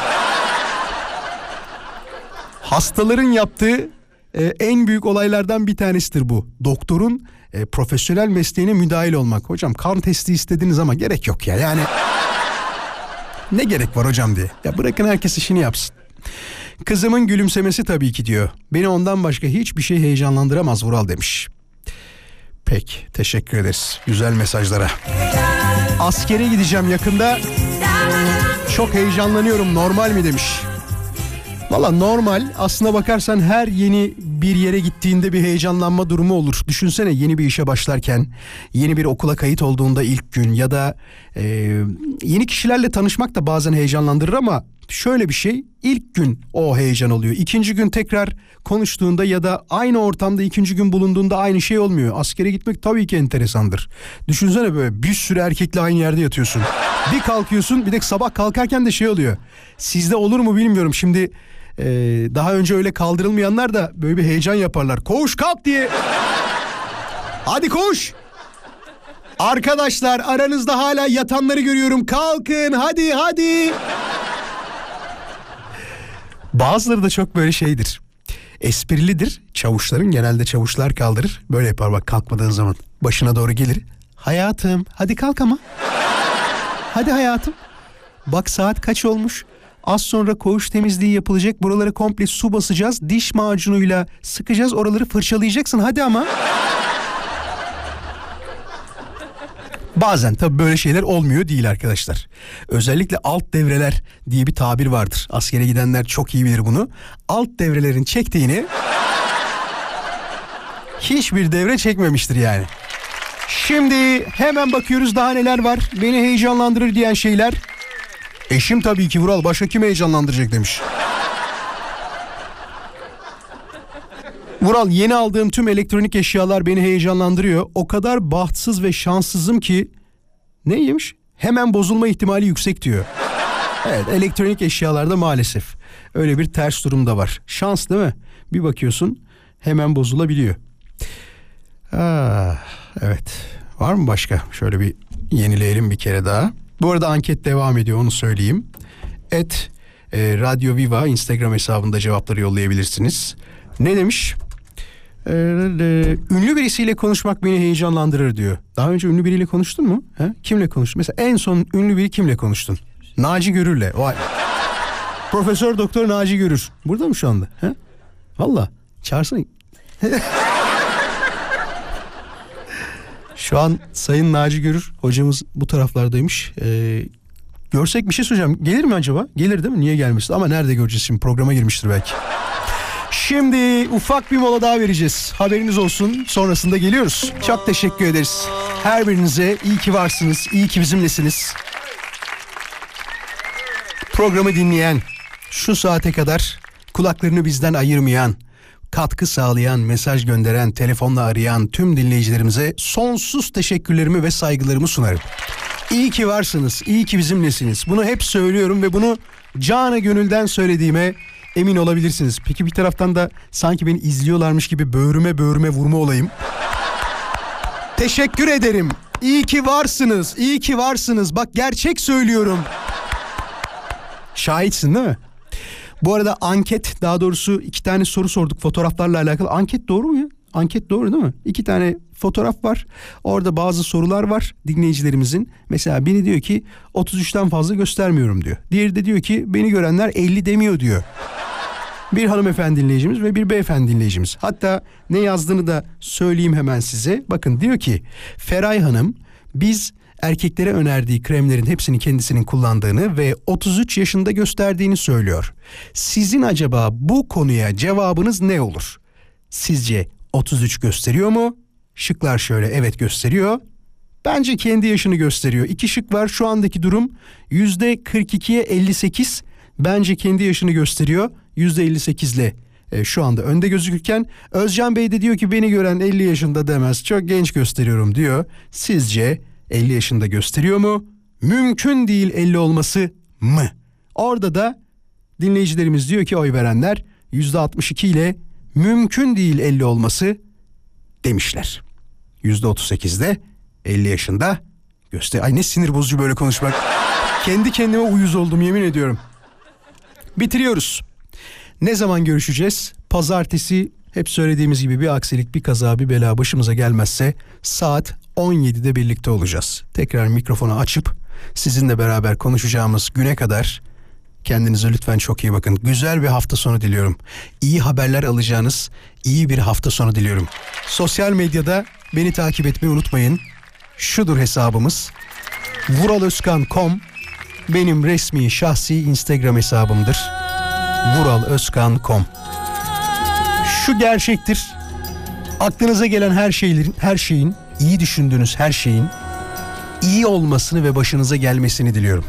Hastaların yaptığı e, en büyük olaylardan bir tanesidir bu. Doktorun e, profesyonel mesleğine müdahil olmak. Hocam kan testi istediniz ama gerek yok ya yani. Ne gerek var hocam diye. Ya bırakın herkes işini yapsın. Kızımın gülümsemesi tabii ki diyor. Beni ondan başka hiçbir şey heyecanlandıramaz Vural demiş. Peki teşekkür ederiz güzel mesajlara. Askere gideceğim yakında. Çok heyecanlanıyorum normal mi demiş. Valla normal aslına bakarsan her yeni bir yere gittiğinde bir heyecanlanma durumu olur. Düşünsene yeni bir işe başlarken, yeni bir okula kayıt olduğunda ilk gün ya da e, yeni kişilerle tanışmak da bazen heyecanlandırır ama şöyle bir şey ilk gün o heyecan oluyor. İkinci gün tekrar konuştuğunda ya da aynı ortamda ikinci gün bulunduğunda aynı şey olmuyor. Askere gitmek tabii ki enteresandır. Düşünsene böyle bir sürü erkekle aynı yerde yatıyorsun. Bir kalkıyorsun bir de sabah kalkarken de şey oluyor. Sizde olur mu bilmiyorum şimdi e, daha önce öyle kaldırılmayanlar da böyle bir heyecan yaparlar. Koş kalk diye. Hadi koş. Arkadaşlar aranızda hala yatanları görüyorum. Kalkın hadi hadi. Bazıları da çok böyle şeydir. Esprilidir. Çavuşların genelde çavuşlar kaldırır. Böyle yapar bak kalkmadığın zaman. Başına doğru gelir. Hayatım hadi kalk ama. Hadi hayatım. Bak saat kaç olmuş? Az sonra koğuş temizliği yapılacak. Buralara komple su basacağız. Diş macunuyla sıkacağız. Oraları fırçalayacaksın. Hadi ama. Bazen tabii böyle şeyler olmuyor değil arkadaşlar. Özellikle alt devreler diye bir tabir vardır. Askere gidenler çok iyi bilir bunu. Alt devrelerin çektiğini hiçbir devre çekmemiştir yani. Şimdi hemen bakıyoruz daha neler var. Beni heyecanlandırır diyen şeyler. Eşim tabii ki Vural başka kim heyecanlandıracak demiş. Vural yeni aldığım tüm elektronik eşyalar beni heyecanlandırıyor. O kadar bahtsız ve şanssızım ki neymiş? Hemen bozulma ihtimali yüksek diyor. Evet elektronik eşyalarda maalesef öyle bir ters durum da var. Şans değil mi? Bir bakıyorsun hemen bozulabiliyor. Ah, evet var mı başka? Şöyle bir yenileyelim bir kere daha. Bu arada anket devam ediyor onu söyleyeyim. Et e, Radyo Viva Instagram hesabında cevapları yollayabilirsiniz. Ne demiş? Ee, e, ünlü birisiyle konuşmak beni heyecanlandırır diyor. Daha önce ünlü biriyle konuştun mu? He? Kimle konuştun? Mesela en son ünlü biri kimle konuştun? Naci Görür'le. Vay. Profesör Doktor Naci Görür. Burada mı şu anda? He? Valla. Çağırsana. şu an Sayın Naci Görür hocamız bu taraflardaymış. Ee, görsek bir şey söyleyeceğim. Gelir mi acaba? Gelir değil mi? Niye gelmesin? Ama nerede göreceğiz şimdi? Programa girmiştir belki. Şimdi ufak bir mola daha vereceğiz. Haberiniz olsun. Sonrasında geliyoruz. Çok teşekkür ederiz. Her birinize iyi ki varsınız. iyi ki bizimlesiniz. Programı dinleyen, şu saate kadar kulaklarını bizden ayırmayan, katkı sağlayan, mesaj gönderen, telefonla arayan tüm dinleyicilerimize sonsuz teşekkürlerimi ve saygılarımı sunarım. İyi ki varsınız, iyi ki bizimlesiniz. Bunu hep söylüyorum ve bunu canı gönülden söylediğime emin olabilirsiniz. Peki bir taraftan da sanki beni izliyorlarmış gibi böğrüme böğrüme vurma olayım. Teşekkür ederim. İyi ki varsınız. İyi ki varsınız. Bak gerçek söylüyorum. Şahitsin değil mi? Bu arada anket daha doğrusu iki tane soru sorduk fotoğraflarla alakalı. Anket doğru mu ya? Anket doğru değil mi? İki tane fotoğraf var. Orada bazı sorular var dinleyicilerimizin. Mesela biri diyor ki 33'ten fazla göstermiyorum diyor. Diğeri de diyor ki beni görenler 50 demiyor diyor. Bir hanımefendi dinleyicimiz ve bir beyefendi dinleyicimiz. Hatta ne yazdığını da söyleyeyim hemen size. Bakın diyor ki Feray Hanım biz erkeklere önerdiği kremlerin hepsini kendisinin kullandığını ve 33 yaşında gösterdiğini söylüyor. Sizin acaba bu konuya cevabınız ne olur? Sizce 33 gösteriyor mu? Şıklar şöyle evet gösteriyor. Bence kendi yaşını gösteriyor. İki şık var şu andaki durum %42'ye 58 bence kendi yaşını gösteriyor. %58 ile e, şu anda önde gözükürken Özcan Bey de diyor ki beni gören 50 yaşında demez çok genç gösteriyorum diyor. Sizce 50 yaşında gösteriyor mu? Mümkün değil 50 olması mı? Orada da dinleyicilerimiz diyor ki oy verenler %62 ile mümkün değil 50 olması demişler. %38'de 50 yaşında göster. Ay ne sinir bozucu böyle konuşmak. Kendi kendime uyuz oldum yemin ediyorum. Bitiriyoruz. Ne zaman görüşeceğiz? Pazartesi hep söylediğimiz gibi bir aksilik, bir kaza, bir bela başımıza gelmezse saat 17'de birlikte olacağız. Tekrar mikrofonu açıp sizinle beraber konuşacağımız güne kadar kendinize lütfen çok iyi bakın. Güzel bir hafta sonu diliyorum. İyi haberler alacağınız iyi bir hafta sonu diliyorum. Sosyal medyada beni takip etmeyi unutmayın. Şudur hesabımız. vuraloskan.com benim resmi şahsi Instagram hesabımdır. vuraloskan.com Şu gerçektir. Aklınıza gelen her şeylerin, her şeyin, iyi düşündüğünüz her şeyin iyi olmasını ve başınıza gelmesini diliyorum.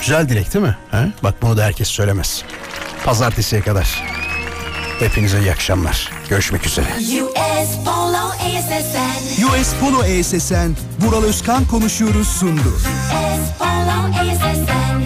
Güzel dilek değil mi? Ha? Bak bunu da herkes söylemez. Pazartesiye kadar. Hepinize iyi akşamlar. Görüşmek üzere. US Polo ASSN. US Polo ESSN, Vural Özkan konuşuyoruz sundu. US Polo ASSN.